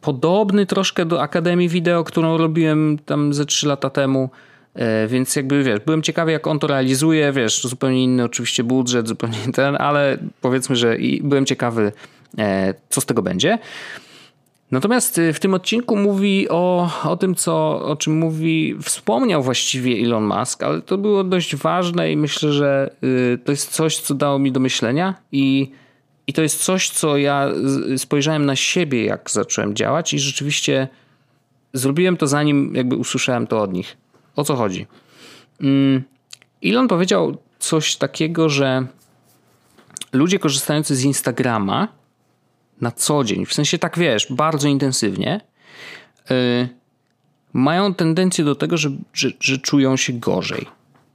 podobny troszkę do Akademii Wideo, którą robiłem tam ze 3 lata temu. E, Więc jakby wiesz, byłem ciekawy, jak on to realizuje. Wiesz, zupełnie inny oczywiście budżet, zupełnie ten, ale powiedzmy, że i byłem ciekawy, e, co z tego będzie. Natomiast y, w tym odcinku mówi o, o tym, co, o czym mówi, wspomniał właściwie Elon Musk, ale to było dość ważne i myślę, że y, to jest coś, co dało mi do myślenia i, i to jest coś, co ja z- spojrzałem na siebie, jak zacząłem działać i rzeczywiście zrobiłem to zanim jakby usłyszałem to od nich. O co chodzi? Mm, Elon powiedział coś takiego, że ludzie korzystający z Instagrama na co dzień, w sensie tak wiesz, bardzo intensywnie, yy, mają tendencję do tego, że, że, że czują się gorzej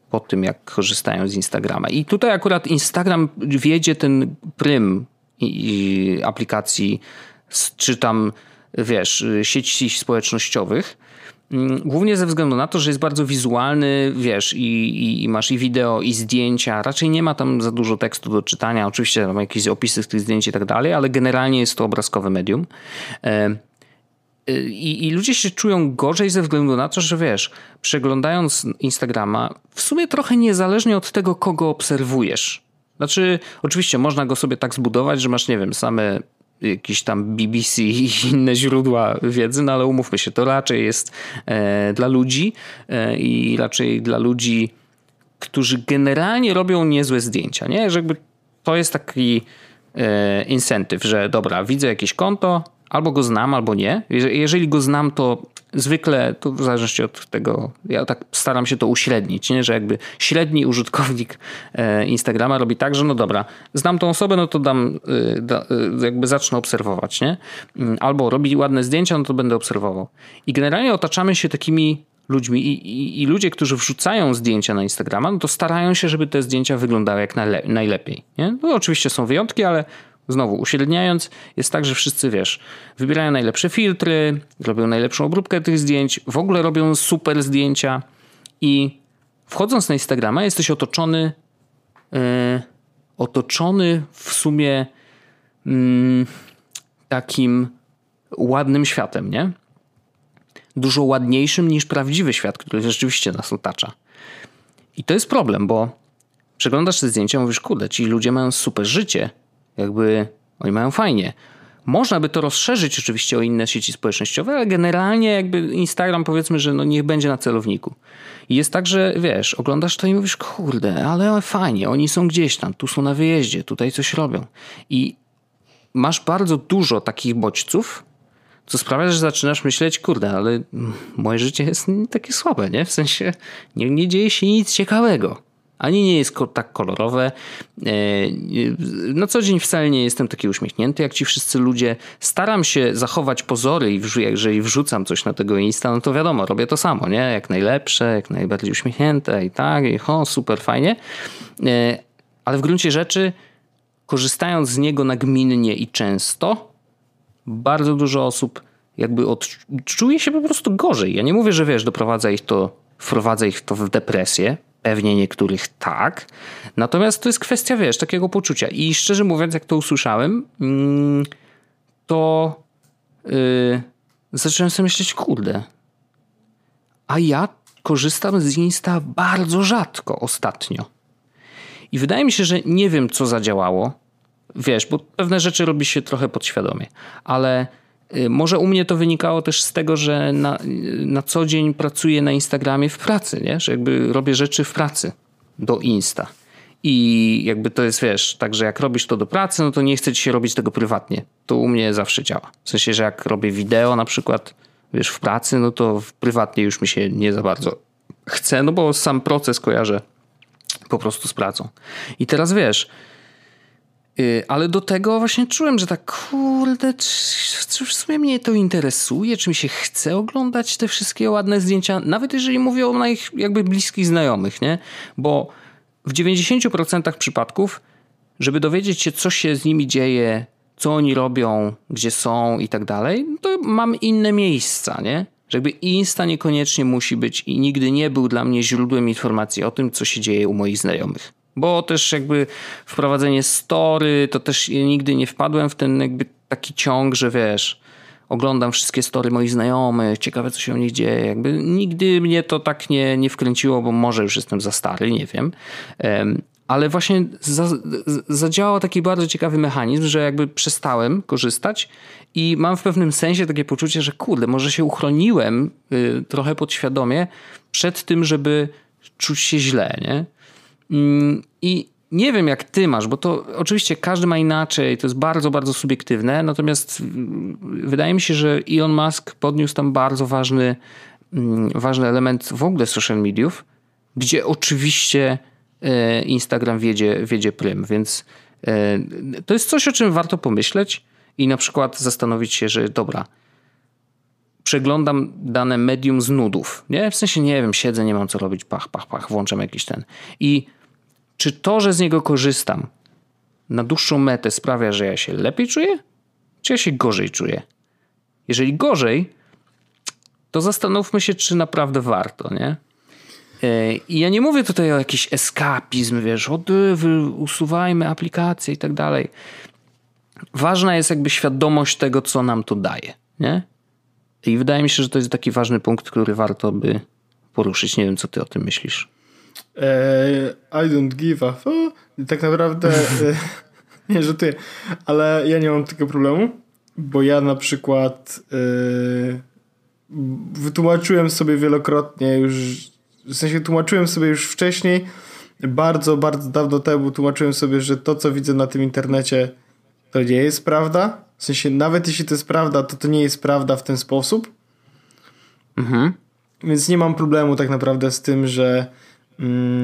po tym, jak korzystają z Instagrama. I tutaj akurat Instagram wiedzie ten prym i, i aplikacji, czy tam, wiesz, sieci społecznościowych. Mm, Głównie ze względu na to, że jest bardzo wizualny, wiesz, i, i, i masz i wideo, i zdjęcia. Raczej nie ma tam za dużo tekstu do czytania. Oczywiście tam jakieś opisy z tych zdjęć i tak dalej, ale generalnie jest to obrazkowe medium. E, i, I ludzie się czują gorzej ze względu na to, że wiesz, przeglądając Instagrama, w sumie trochę niezależnie od tego, kogo obserwujesz. Znaczy, oczywiście można go sobie tak zbudować, że masz, nie wiem, same jakieś tam BBC i inne źródła wiedzy, no ale umówmy się, to raczej jest e, dla ludzi e, i raczej dla ludzi, którzy generalnie robią niezłe zdjęcia, nie? Że jakby to jest taki e, incentyw, że dobra, widzę jakieś konto, albo go znam, albo nie. Jeże- Jeżeli go znam, to zwykle, to w zależności od tego, ja tak staram się to uśrednić, nie? że jakby średni użytkownik e, Instagrama robi tak, że no dobra, znam tą osobę, no to dam, da, e, jakby zacznę obserwować, nie? Mm, Albo robi ładne zdjęcia, no to będę obserwował. I generalnie otaczamy się takimi ludźmi i, i, i ludzie, którzy wrzucają zdjęcia na Instagrama, no to starają się, żeby te zdjęcia wyglądały jak najle- najlepiej. Nie? No oczywiście są wyjątki, ale znowu uśredniając, jest tak, że wszyscy wiesz, wybierają najlepsze filtry, robią najlepszą obróbkę tych zdjęć, w ogóle robią super zdjęcia i wchodząc na Instagrama jesteś otoczony e, otoczony w sumie mm, takim ładnym światem, nie? Dużo ładniejszym niż prawdziwy świat, który rzeczywiście nas otacza. I to jest problem, bo przeglądasz te zdjęcia, mówisz, kurde, ci ludzie mają super życie, jakby oni mają fajnie. Można by to rozszerzyć oczywiście o inne sieci społecznościowe, ale generalnie jakby Instagram powiedzmy, że no niech będzie na celowniku. I jest tak, że wiesz, oglądasz to i mówisz, kurde, ale fajnie, oni są gdzieś tam, tu są na wyjeździe, tutaj coś robią. I masz bardzo dużo takich bodźców, co sprawia, że zaczynasz myśleć, kurde, ale moje życie jest takie słabe, nie? W sensie nie, nie dzieje się nic ciekawego. Ani nie jest tak kolorowe. E, Na co dzień wcale nie jestem taki uśmiechnięty jak ci wszyscy ludzie. Staram się zachować pozory i jeżeli wrzucam coś na tego Insta, no to wiadomo, robię to samo, nie? Jak najlepsze, jak najbardziej uśmiechnięte i tak, i ho, super fajnie. E, Ale w gruncie rzeczy, korzystając z niego nagminnie i często, bardzo dużo osób jakby od, czuję się po prostu gorzej. Ja nie mówię, że wiesz, doprowadza ich to, wprowadza ich to w depresję. Pewnie niektórych tak. Natomiast to jest kwestia, wiesz, takiego poczucia. I szczerze mówiąc, jak to usłyszałem, mm, to yy, zacząłem sobie myśleć, kurde, a ja korzystam z Insta bardzo rzadko ostatnio. I wydaje mi się, że nie wiem, co zadziałało. Wiesz, bo pewne rzeczy robi się trochę podświadomie, ale może u mnie to wynikało też z tego, że na, na co dzień pracuję na Instagramie w pracy, nie? że jakby robię rzeczy w pracy do Insta. I jakby to jest, wiesz, także jak robisz to do pracy, no to nie chce ci się robić tego prywatnie. To u mnie zawsze działa. W sensie, że jak robię wideo na przykład, wiesz, w pracy, no to prywatnie już mi się nie za bardzo chce, no bo sam proces kojarzę po prostu z pracą. I teraz wiesz, ale do tego właśnie czułem, że tak kurde, czy, w sumie mnie to interesuje, czy mi się chce oglądać te wszystkie ładne zdjęcia, nawet jeżeli mówię o moich jakby bliskich znajomych, nie? Bo w 90% przypadków, żeby dowiedzieć się, co się z nimi dzieje, co oni robią, gdzie są i tak dalej, to mam inne miejsca, nie? Że jakby Insta niekoniecznie musi być i nigdy nie był dla mnie źródłem informacji o tym, co się dzieje u moich znajomych. Bo też jakby wprowadzenie story, to też nigdy nie wpadłem w ten jakby taki ciąg, że wiesz, oglądam wszystkie story moich znajomych, ciekawe co się u nich dzieje. Jakby nigdy mnie to tak nie, nie wkręciło, bo może już jestem za stary, nie wiem. Ale właśnie za, zadziałał taki bardzo ciekawy mechanizm, że jakby przestałem korzystać i mam w pewnym sensie takie poczucie, że kurde, może się uchroniłem y, trochę podświadomie przed tym, żeby czuć się źle, nie? Mm, I nie wiem, jak ty masz, bo to oczywiście każdy ma inaczej, to jest bardzo, bardzo subiektywne, natomiast wydaje mi się, że Elon Musk podniósł tam bardzo ważny, mm, ważny element w ogóle social mediów, gdzie oczywiście e, Instagram wiedzie, wiedzie prym, więc e, to jest coś, o czym warto pomyśleć i na przykład zastanowić się, że dobra, przeglądam dane medium z nudów, nie? W sensie, nie wiem, siedzę, nie mam co robić, pach, pach, pach, włączam jakiś ten i czy to, że z niego korzystam, na dłuższą metę sprawia, że ja się lepiej czuję, czy ja się gorzej czuję? Jeżeli gorzej, to zastanówmy się, czy naprawdę warto, nie? E, I ja nie mówię tutaj o jakiś eskapizm, wiesz, od, usuwajmy aplikacje i tak dalej. Ważna jest jakby świadomość tego, co nam to daje, nie? I wydaje mi się, że to jest taki ważny punkt, który warto by poruszyć. Nie wiem, co ty o tym myślisz. E, I don't give a fuck. Tak naprawdę e, nie żartuję, ale ja nie mam takiego problemu, bo ja na przykład e, wytłumaczyłem sobie wielokrotnie już, w sensie tłumaczyłem sobie już wcześniej, bardzo, bardzo dawno temu tłumaczyłem sobie, że to, co widzę na tym internecie, to nie jest prawda. W sensie, nawet jeśli to jest prawda, to to nie jest prawda w ten sposób. Mhm. Więc nie mam problemu tak naprawdę z tym, że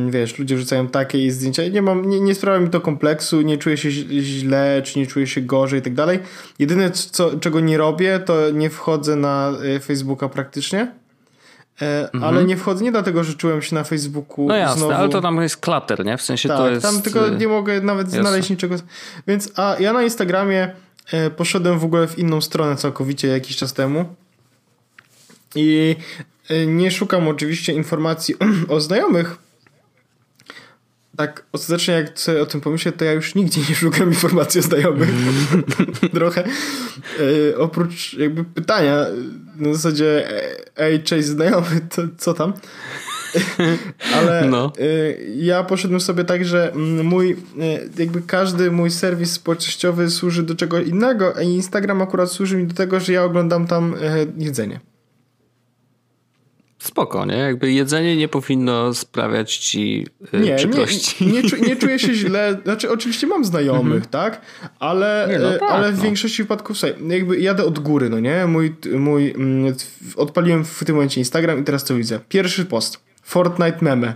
wiesz, ludzie wrzucają takie zdjęcia. Nie, mam, nie, nie sprawia mi to kompleksu, nie czuję się źle, czy nie czuję się gorzej i tak dalej. Jedyne, co, czego nie robię, to nie wchodzę na e, Facebooka praktycznie. E, mhm. Ale nie wchodzę nie dlatego, że czułem się na Facebooku. No jasne, znowu... ale to tam jest klater, nie? W sensie tak, to jest. Tam tylko nie mogę nawet jasne. znaleźć niczego. Więc a ja na Instagramie e, poszedłem w ogóle w inną stronę całkowicie jakiś czas temu. I nie szukam oczywiście informacji o znajomych, tak ostatecznie jak sobie o tym pomyślę, to ja już nigdzie nie szukam informacji o znajomych. Trochę. E, oprócz jakby pytania na zasadzie ej, cześć znajomy, to co tam? Ale no. e, ja poszedłem sobie tak, że mój e, jakby każdy mój serwis społecznościowy służy do czego innego, a Instagram akurat służy mi do tego, że ja oglądam tam e, jedzenie. Spoko, nie? Jakby jedzenie nie powinno sprawiać ci yy, nie, przykrości. Nie, nie, nie, czuję się źle. Znaczy, oczywiście mam znajomych, mhm. tak? Ale, nie, no e, tak, ale w no. większości wypadków sobie, jakby jadę od góry, no nie? Mój, mój, mm, odpaliłem w tym momencie Instagram i teraz co widzę? Pierwszy post. Fortnite meme.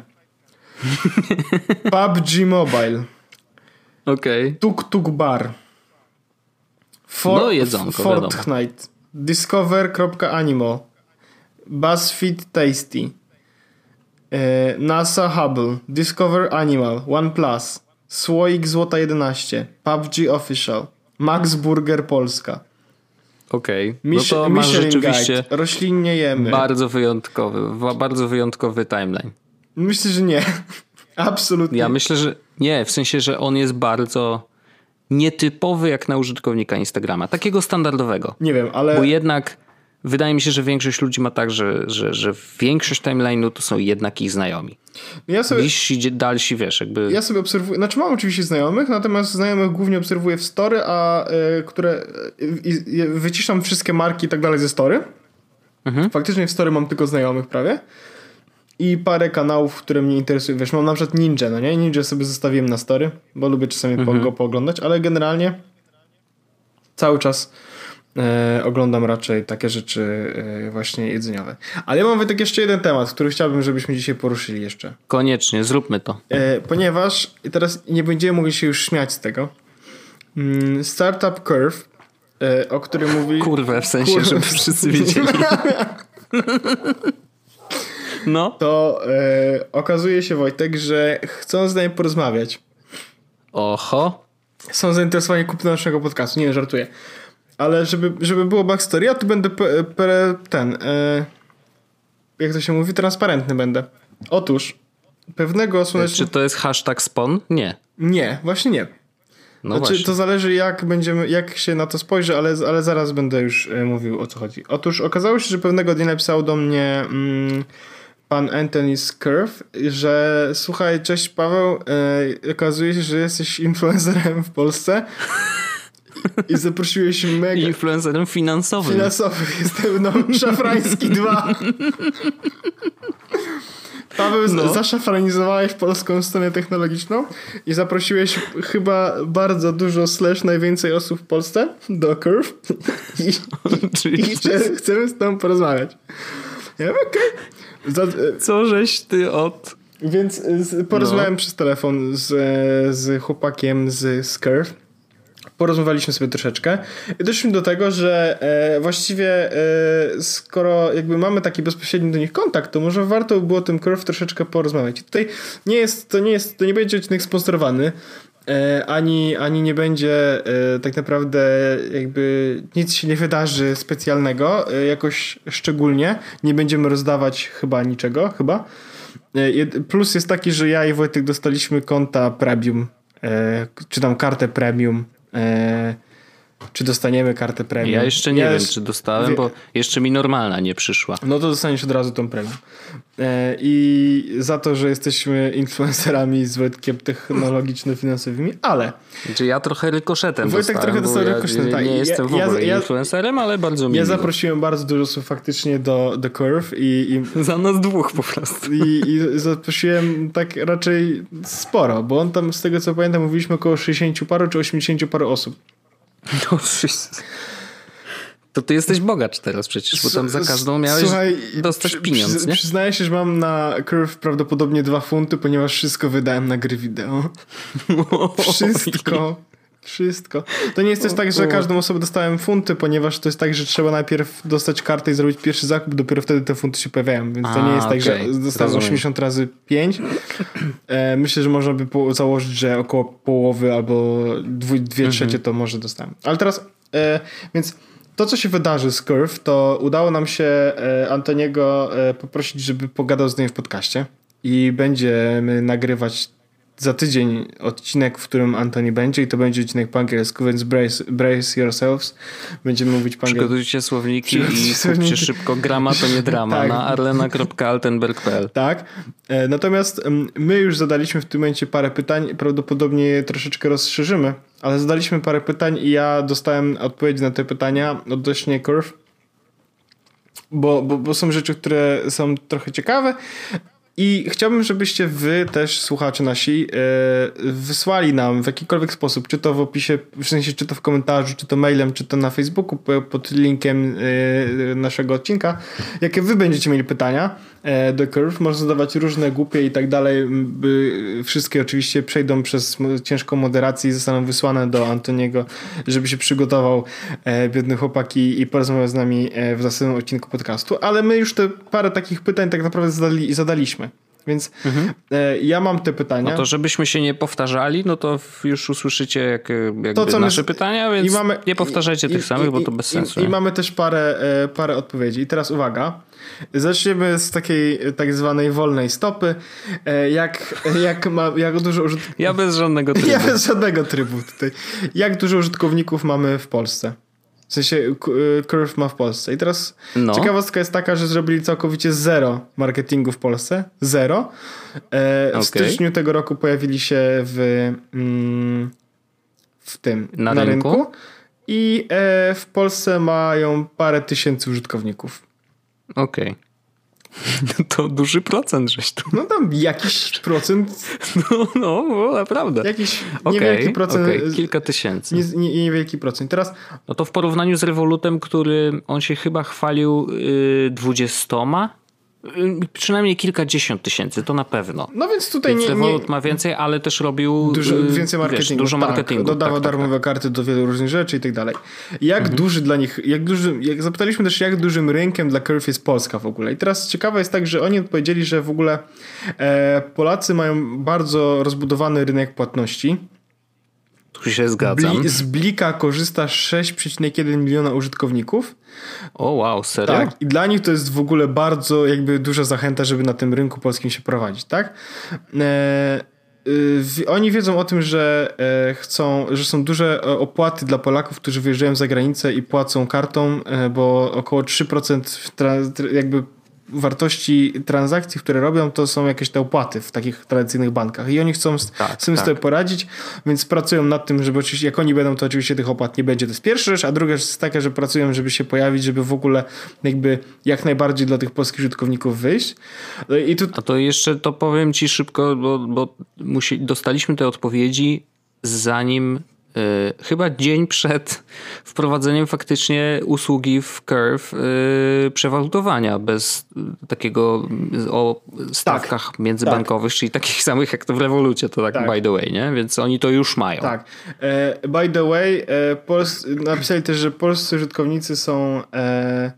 PUBG Mobile. Okej. Okay. Tuk Tuk Bar. For, no jedzonko, Fortnite. Wiadomo. BuzzFeed Tasty, e, NASA Hubble, Discover Animal, OnePlus, Słoik Złota 11, PUBG Official, Max Burger Polska. Okej, okay. no to masz rzeczywiście guide. roślinnie jemy. Bardzo wyjątkowy, bardzo wyjątkowy timeline. Myślę, że nie. Absolutnie. Ja myślę, że nie, w sensie, że on jest bardzo nietypowy jak na użytkownika Instagrama, takiego standardowego. Nie wiem, ale... Bo jednak wydaje mi się, że większość ludzi ma tak, że, że, że większość timeline'u to są jednak ich znajomi. No ja sobie, Bliżsi, dalsi, wiesz, jakby... Ja sobie obserwuję, znaczy mam oczywiście znajomych, natomiast znajomych głównie obserwuję w story, a y, które y, y, wyciszam wszystkie marki i tak dalej ze story. Mhm. Faktycznie w story mam tylko znajomych prawie. I parę kanałów, które mnie interesują. Wiesz, mam na przykład Ninja, no nie? Ninja sobie zostawiłem na story, bo lubię czasami mhm. go pooglądać, ale generalnie cały czas e, oglądam raczej takie rzeczy e, właśnie jedzeniowe. Ale ja mam tak jeszcze jeden temat, który chciałbym, żebyśmy dzisiaj poruszyli jeszcze. Koniecznie, zróbmy to. E, ponieważ teraz nie będziemy mogli się już śmiać z tego. Mm, Startup Curve, e, o którym mówi... Kurwa, w sensie, Kurwa. żeby wszyscy wiedzieli. no. To e, okazuje się, Wojtek, że chcą z nami porozmawiać. Oho. Są zainteresowani kupnem naszego podcastu. Nie, żartuję. Ale żeby, żeby było backstory, ja tu będę pe, pe, ten... E, jak to się mówi? Transparentny będę. Otóż pewnego słonecznego... Czy to jest hashtag spon? Nie. Nie, właśnie nie. No znaczy, właśnie. to zależy jak będziemy, jak się na to spojrzy, ale, ale zaraz będę już e, mówił o co chodzi. Otóż okazało się, że pewnego dnia napisał do mnie mm, pan Anthony Scurf, że słuchaj, cześć Paweł, e, okazuje się, że jesteś influencerem w Polsce i zaprosiłeś mega... Influencerem finansowym. Finansowym, jestem no, Szafrański 2. Paweł, no. zaszafranizowałeś polską stronę technologiczną i zaprosiłeś chyba bardzo dużo slash najwięcej osób w Polsce do Curve i, i, i chcemy z tobą porozmawiać. Ja okej. Okay. Co żeś ty od... Więc porozmawiałem no. przez telefon z, z chłopakiem z Scurve porozmawialiśmy sobie troszeczkę i doszliśmy do tego, że e, właściwie e, skoro jakby mamy taki bezpośredni do nich kontakt, to może warto by było tym Curve troszeczkę porozmawiać. I tutaj nie jest, to nie jest, to nie będzie odcinek sponsorowany, e, ani, ani nie będzie e, tak naprawdę jakby nic się nie wydarzy specjalnego, e, jakoś szczególnie. Nie będziemy rozdawać chyba niczego, chyba. Plus jest taki, że ja i Wojtek dostaliśmy konta premium, czy tam kartę premium E, czy dostaniemy kartę premium. Ja jeszcze nie ja wiem, czy dostałem, bo jeszcze mi normalna nie przyszła. No to dostaniesz od razu tą premium. E, I za to, że jesteśmy influencerami z Wojtkiem technologiczno-finansowymi, ale... Czy ja trochę rykoszetem Wojtek dostałem, trochę dostał rykoszetem, ja, tak. Nie jestem w ogóle ja, influencerem, ale bardzo mi Ja zaprosiłem bardzo dużo osób faktycznie do, do Curve i, i... Za nas dwóch po prostu. I, I zaprosiłem tak raczej sporo, bo on tam z tego co pamiętam mówiliśmy około 60 paru czy 80 paru osób. No, to ty jesteś bogacz teraz przecież, bo tam za każdą miałeś Słuchaj, dostać przy, pieniądz, nie? Przyznaję się, że mam na Curve prawdopodobnie dwa funty, ponieważ wszystko wydałem na gry wideo. wszystko. Wszystko. To nie jest też tak, że każdą osobę dostałem funty, ponieważ to jest tak, że trzeba najpierw dostać kartę i zrobić pierwszy zakup, dopiero wtedy te funty się pojawiają. Więc to nie jest tak, że dostałem 80 razy 5. E, myślę, że można by założyć, że około połowy albo dwie, dwie mhm. trzecie to może dostałem. Ale teraz, e, więc to, co się wydarzy z Curve, to udało nam się e, Antoniego poprosić, żeby pogadał z nim w podcaście i będziemy nagrywać za tydzień odcinek, w którym Antoni będzie i to będzie odcinek po angielsku, więc brace, brace yourselves. Będziemy mówić po angielsku. Przygotujcie słowniki i kupcie szybko grama to nie drama tak. na arlena.altenberg.pl Tak. E, natomiast my już zadaliśmy w tym momencie parę pytań, prawdopodobnie je troszeczkę rozszerzymy, ale zadaliśmy parę pytań i ja dostałem odpowiedzi na te pytania odnośnie Curve. Bo, bo, bo są rzeczy, które są trochę ciekawe, i chciałbym, żebyście wy też, słuchacze nasi, e, wysłali nam w jakikolwiek sposób, czy to w opisie, w sensie czy to w komentarzu, czy to mailem, czy to na Facebooku pod linkiem e, naszego odcinka, jakie wy będziecie mieli pytania do Curve. Można zadawać różne głupie i tak dalej. Wszystkie oczywiście przejdą przez ciężką moderację i zostaną wysłane do Antoniego, żeby się przygotował biedny chłopak i, porozmawiał z nami w następnym odcinku podcastu. Ale my już te parę takich pytań tak naprawdę zadali, zadaliśmy. Więc mhm. ja mam te pytania. No to żebyśmy się nie powtarzali, no to już usłyszycie jak, to, co nasze my... pytania, więc mamy... nie powtarzajcie I, tych i, samych, i, bo to bez sensu. I, mamy też parę, parę odpowiedzi. I teraz uwaga. Zaczniemy z takiej tak zwanej wolnej stopy. Jak, jak, ma, jak dużo użytkowników... Ja bez żadnego trybu. Ja bez żadnego trybu tutaj. Jak dużo użytkowników mamy w Polsce? W sensie Curve ma w Polsce. I teraz no. ciekawostka jest taka, że zrobili całkowicie zero marketingu w Polsce. Zero. E, w okay. styczniu tego roku pojawili się w, mm, w tym, na, na rynku? rynku. I e, w Polsce mają parę tysięcy użytkowników. Okej. Okay. To duży procent żeś tu. No tam jakiś procent. No, no, no naprawdę. Jakiś okay, niewielki procent. Okay. Kilka tysięcy. Nie, nie, niewielki procent. Teraz... No to w porównaniu z Revolutem, który on się chyba chwalił yy, dwudziestoma Przynajmniej kilkadziesiąt tysięcy, to na pewno. No więc tutaj więc nie, nie... ma więcej, ale też robił dużo, y, więcej marketingu. Wiesz, dużo tak, marketingu. Dodawał tak, darmowe tak, karty do wielu różnych rzeczy i tak dalej. Jak mhm. duży dla nich, jak duży, jak zapytaliśmy też, jak dużym rynkiem dla Curve jest Polska w ogóle. I teraz ciekawe jest tak, że oni odpowiedzieli, że w ogóle e, Polacy mają bardzo rozbudowany rynek płatności tu się zgadzam. Bli, z Blika korzysta 6,1 miliona użytkowników. O wow, serio? Tak, i dla nich to jest w ogóle bardzo jakby duża zachęta, żeby na tym rynku polskim się prowadzić, tak? E, y, oni wiedzą o tym, że e, chcą, że są duże opłaty dla Polaków, którzy wyjeżdżają za granicę i płacą kartą, e, bo około 3% jakby wartości transakcji, które robią, to są jakieś te opłaty w takich tradycyjnych bankach i oni chcą z, tak, z tym tak. sobie poradzić, więc pracują nad tym, żeby oczywiście, jak oni będą, to oczywiście tych opłat nie będzie. To jest pierwsza rzecz, a druga rzecz jest taka, że pracują, żeby się pojawić, żeby w ogóle jakby jak najbardziej dla tych polskich użytkowników wyjść. I tu... A to jeszcze to powiem ci szybko, bo, bo musi, dostaliśmy te odpowiedzi zanim chyba dzień przed wprowadzeniem faktycznie usługi w Curve yy, przewalutowania bez takiego o stawkach tak, międzybankowych, tak. czyli takich samych jak to w rewolucie, to tak, tak, by the way, nie? Więc oni to już mają. Tak. E, by the way, e, Pols napisali też, że polscy użytkownicy są e,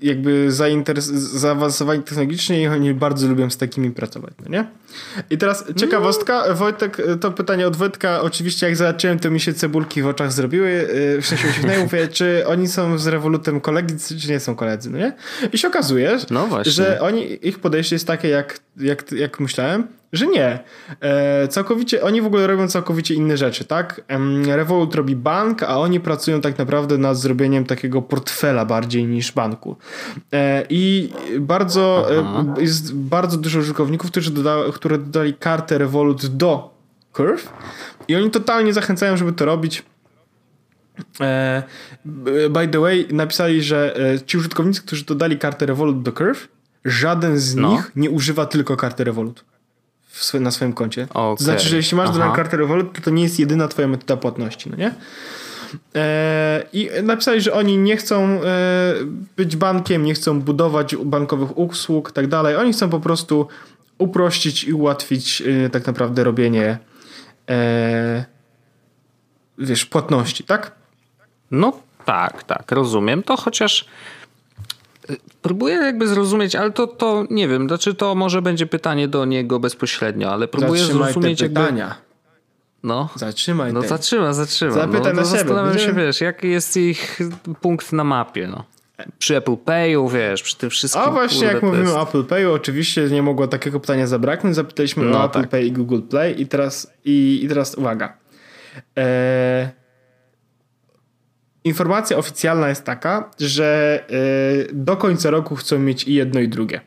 jakby zaawansowani technologicznie i oni bardzo lubią z takimi pracować, no nie? I teraz ciekawostka. Wojtek, to pytanie od Wojtka, oczywiście jak zobaczyłem, to mi się cebulki w oczach zrobiły, y, w sensie uśmiechnęły, mówię, czy oni są z Revolutem koledzy, czy nie są koledzy, no nie? I się okazuje, no że oni, ich podejście jest takie, jak, jak, jak myślałem, że nie. E, całkowicie, oni w ogóle robią całkowicie inne rzeczy, tak? Revolut robi bank, a oni pracują tak naprawdę nad zrobieniem takiego portfela bardziej niż banku. E, I bardzo, e, jest bardzo dużo użytkowników, którzy doda, które dodali kartę Revolut do Curve i oni totalnie zachęcają, żeby to robić. E, by the way, napisali, że e, ci użytkownicy, którzy dodali kartę Revolut do Curve, żaden z no. nich nie używa tylko karty Revolut na swoim koncie. Okay. To znaczy, że jeśli masz dodaną kartę Revolut, to to nie jest jedyna twoja metoda płatności, no nie? E, I napisali, że oni nie chcą e, być bankiem, nie chcą budować bankowych usług, tak dalej. Oni chcą po prostu uprościć i ułatwić e, tak naprawdę robienie wiesz, płatności, tak? No tak, tak, rozumiem. To chociaż Próbuję jakby zrozumieć, ale to, to nie wiem, znaczy to może będzie pytanie do niego bezpośrednio, ale próbuję Zatrzymaj zrozumieć te pytania. Jakby... No. Zatrzymaj No zatrzyma, zatrzyma. Zapytaj no, na siebie. Zastanawiam się, wiesz, jaki jest ich punkt na mapie, no. Przy Apple Pay'u, wiesz, przy tym wszystkim. A właśnie, jak mówimy jest... o Apple Pay'u, oczywiście nie mogło takiego pytania zabraknąć. Zapytaliśmy no, o Apple tak. Pay i Google Play i teraz, i, i teraz uwaga. Eee, informacja oficjalna jest taka, że yy, do końca roku chcą mieć i jedno i drugie.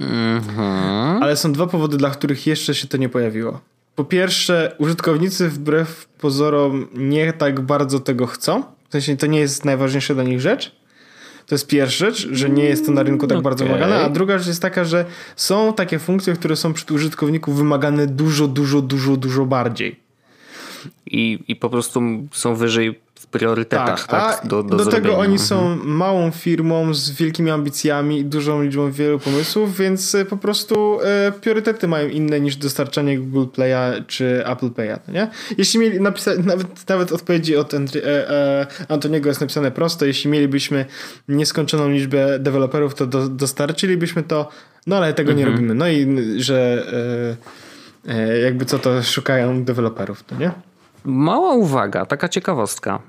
Mhm. Ale są dwa powody, dla których jeszcze się to nie pojawiło. Po pierwsze, użytkownicy wbrew pozorom nie tak bardzo tego chcą. W sensie to nie jest najważniejsza dla nich rzecz. To jest pierwsza rzecz, że nie jest to na rynku tak okay. bardzo wymagane. A druga rzecz jest taka, że są takie funkcje, które są przy użytkowniku wymagane dużo, dużo, dużo, dużo bardziej. I, I po prostu są wyżej w priorytetach, tak? tak? do, do, do tego oni są mhm. małą firmą z wielkimi ambicjami i dużą liczbą wielu pomysłów, więc e, po prostu e, priorytety mają inne niż dostarczanie Google Play'a czy Apple Pay'a, no nie? Jeśli mieli napisać, nawet, nawet odpowiedzi od Andri, e, e, Antoniego jest napisane prosto, jeśli mielibyśmy nieskończoną liczbę deweloperów, to do, dostarczylibyśmy to, no ale tego mhm. nie robimy. No i że e, e, jakby co to szukają deweloperów, to nie? Mała uwaga, taka ciekawostka.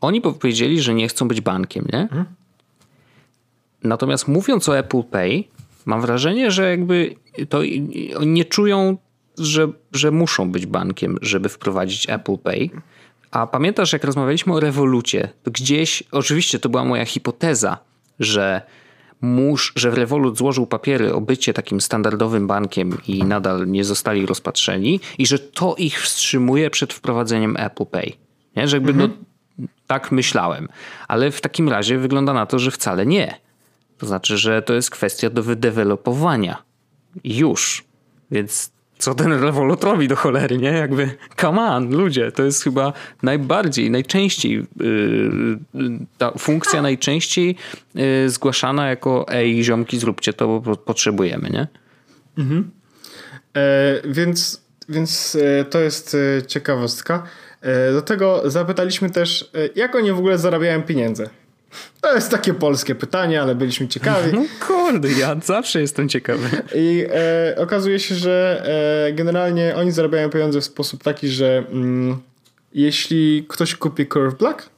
Oni powiedzieli, że nie chcą być bankiem, nie? Mhm. Natomiast mówiąc o Apple Pay, mam wrażenie, że jakby to oni nie czują, że, że muszą być bankiem, żeby wprowadzić Apple Pay. A pamiętasz, jak rozmawialiśmy o rewolucie, to gdzieś, oczywiście to była moja hipoteza, że musz, że Revolut złożył papiery o bycie takim standardowym bankiem i nadal nie zostali rozpatrzeni i że to ich wstrzymuje przed wprowadzeniem Apple Pay. Nie? Że jakby no, mhm. no, tak myślałem. Ale w takim razie wygląda na to, że wcale nie. To znaczy, że to jest kwestia do wydevelopowania. Już. Więc co ten Revolut robi do cholery, nie? Jakby, come on, ludzie, to jest chyba najbardziej, najczęściej, yy, ta funkcja najczęściej yy, zgłaszana jako ej, ziomki, zróbcie to, bo potrzebujemy, nie? Mhm. E, więc, więc e, to jest e, ciekawostka. E, do tego zapytaliśmy też, jak oni w ogóle zarabiają pieniądze. To jest takie polskie pytanie, ale byliśmy ciekawi. No kurde, ja zawsze jestem ciekawy. I e, okazuje się, że e, generalnie oni zarabiają pieniądze w sposób taki, że mm, jeśli ktoś kupi Curve Black,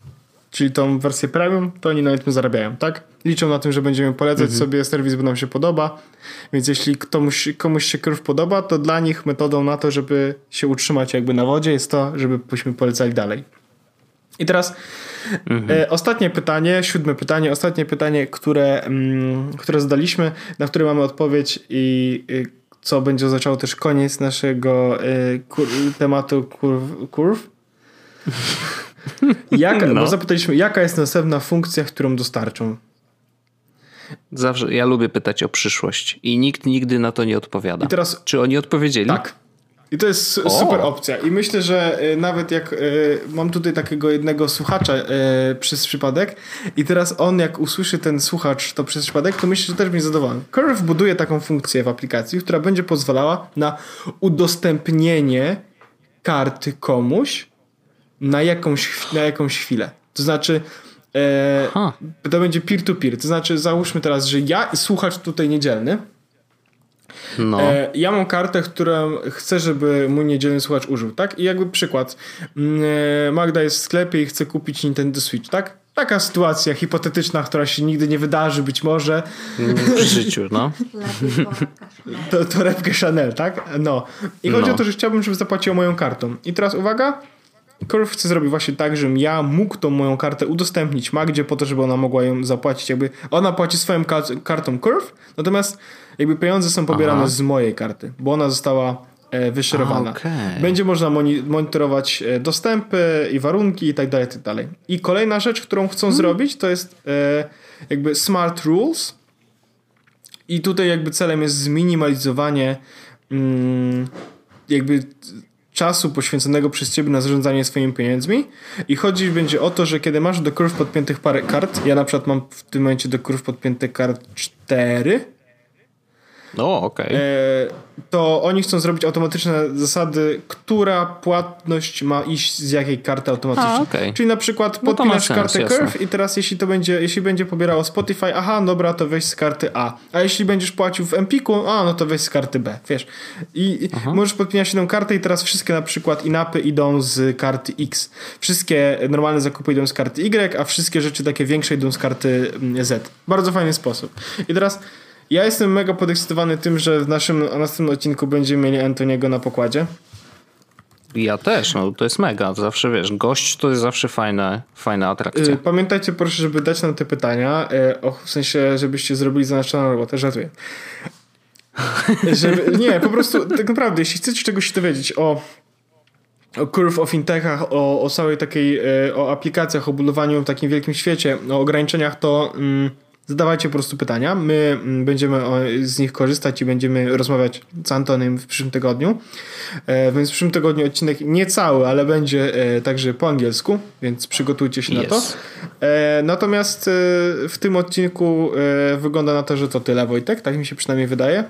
czyli tą wersję premium, to oni na tym zarabiają, tak? Liczą na tym, że będziemy polecać mhm. sobie serwis, bo nam się podoba. Więc jeśli komuś, komuś się Curve podoba, to dla nich metodą na to, żeby się utrzymać jakby na wodzie jest to, żebyśmy polecali dalej. I teraz mhm. e, ostatnie pytanie, siódme pytanie, ostatnie pytanie, które, mm, które zadaliśmy, na które mamy odpowiedź i y, co będzie oznaczało też koniec naszego y, kur, tematu kurw. kurw. Jak, no. Bo zapytaliśmy, jaka jest następna funkcja, którą dostarczą? Zawsze ja lubię pytać o przyszłość i nikt nigdy na to nie odpowiada. I teraz, Czy oni odpowiedzieli? Tak. I to jest o. super opcja. I myślę, że e, nawet jak e, mam tutaj takiego jednego słuchacza e, przez przypadek i teraz on jak usłyszy ten słuchacz to przez przypadek, to myślę, że też będzie zadowolony. Curve buduje taką funkcję w aplikacji, która będzie pozwalała na udostępnienie karty komuś na jakąś, na jakąś chwilę. To znaczy to będzie peer-to-peer. -peer. To znaczy załóżmy teraz, że ja i słuchacz tutaj niedzielny no. E, ja mam kartę, którą chcę, żeby mój niedzielny słuchacz użył, tak? I jakby przykład. Mm, e, Magda jest w sklepie i chce kupić Nintendo Switch, tak? Taka sytuacja hipotetyczna, która się nigdy nie wydarzy, być może. W życiu, no. to, to repkę Chanel, tak? No. I chodzi no. o to, że chciałbym, żeby zapłaciła moją kartą. I teraz uwaga, Curve chce zrobić właśnie tak, żebym ja mógł tą moją kartę udostępnić Magdzie po to, żeby ona mogła ją zapłacić. Jakby ona płaci swoją kartą Curve, natomiast jakby pieniądze są pobierane Aha. z mojej karty, bo ona została e, wyszerowana. Okay. Będzie można monitorować e, dostępy i warunki i tak dalej, i tak dalej. I kolejna rzecz, którą chcą hmm. zrobić, to jest e, jakby smart rules. I tutaj jakby celem jest zminimalizowanie mm, jakby czasu poświęconego przez ciebie na zarządzanie swoimi pieniędzmi. I chodzi będzie o to, że kiedy masz do kurw podpiętych parę kart, ja na przykład mam w tym momencie do kurw podpięte kart 4 no, okej. Okay. E, to oni chcą zrobić automatyczne zasady, która płatność ma iść z jakiej karty automatycznie. A, okay. Czyli na przykład no podpinasz kartę jasne. Curve i teraz jeśli to będzie, jeśli będzie pobierało Spotify, aha, dobra, to weź z karty A. A jeśli będziesz płacił w Empiku, a no to weź z karty B, wiesz. I aha. możesz podpinać jedną kartę i teraz wszystkie na przykład inapy idą z karty X. Wszystkie normalne zakupy idą z karty Y, a wszystkie rzeczy takie większe idą z karty mm, Z. Bardzo fajny sposób. I teraz ja jestem mega podekscytowany tym, że w naszym następnym odcinku będziemy mieli Antoniego na pokładzie. Ja też, no to jest mega. Zawsze wiesz, gość to jest zawsze fajna, fajna atrakcja. Y, pamiętajcie proszę, żeby dać nam te pytania. Y, w sensie, żebyście zrobili zaznaczoną robotę. Żartuję. Żeby, nie, po prostu tak naprawdę, jeśli chcecie czegoś się dowiedzieć o o curve, o fintechach, o, o całej takiej, y, o aplikacjach, o budowaniu w takim wielkim świecie, o ograniczeniach, to mm, zadawajcie po prostu pytania. My mm, będziemy z nich korzystać i będziemy rozmawiać z Antonym w przyszłym tygodniu. E, więc w przyszłym tygodniu odcinek nie cały, ale będzie e, także po angielsku, więc przygotujcie się yes. na to. E, natomiast w tym odcinku wygląda na to, że to tyle, Wojtek. Tak mi się przynajmniej wydaje.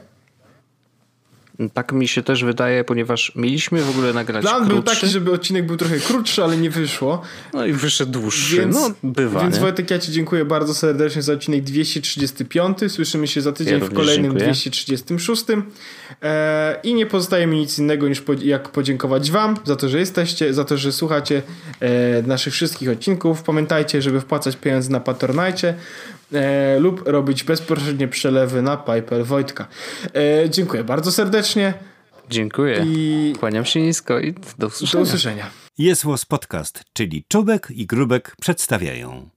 Tak mi się też wydaje, ponieważ mieliśmy w ogóle nagrać Plan krótszy. był taki, żeby odcinek był trochę krótszy, ale nie wyszło. No i wyszedł dłuższy. Więc, no, bywa. Więc nie? Wojtek, ja Ci dziękuję bardzo serdecznie za odcinek 235. Słyszymy się za tydzień ja w kolejnym dziękuję. 236. E, I nie pozostaje mi nic innego niż jak podziękować Wam za to, że jesteście, za to, że słuchacie e, naszych wszystkich odcinków. Pamiętajcie, żeby wpłacać pieniądze na Patronite e, lub robić bezpośrednie przelewy na PayPal Wojtka. E, dziękuję bardzo serdecznie. Dziękuję. I... Kłaniam się nisko i do usłyszenia. Do usłyszenia. Jest Podcast, czyli Czubek i Grubek przedstawiają.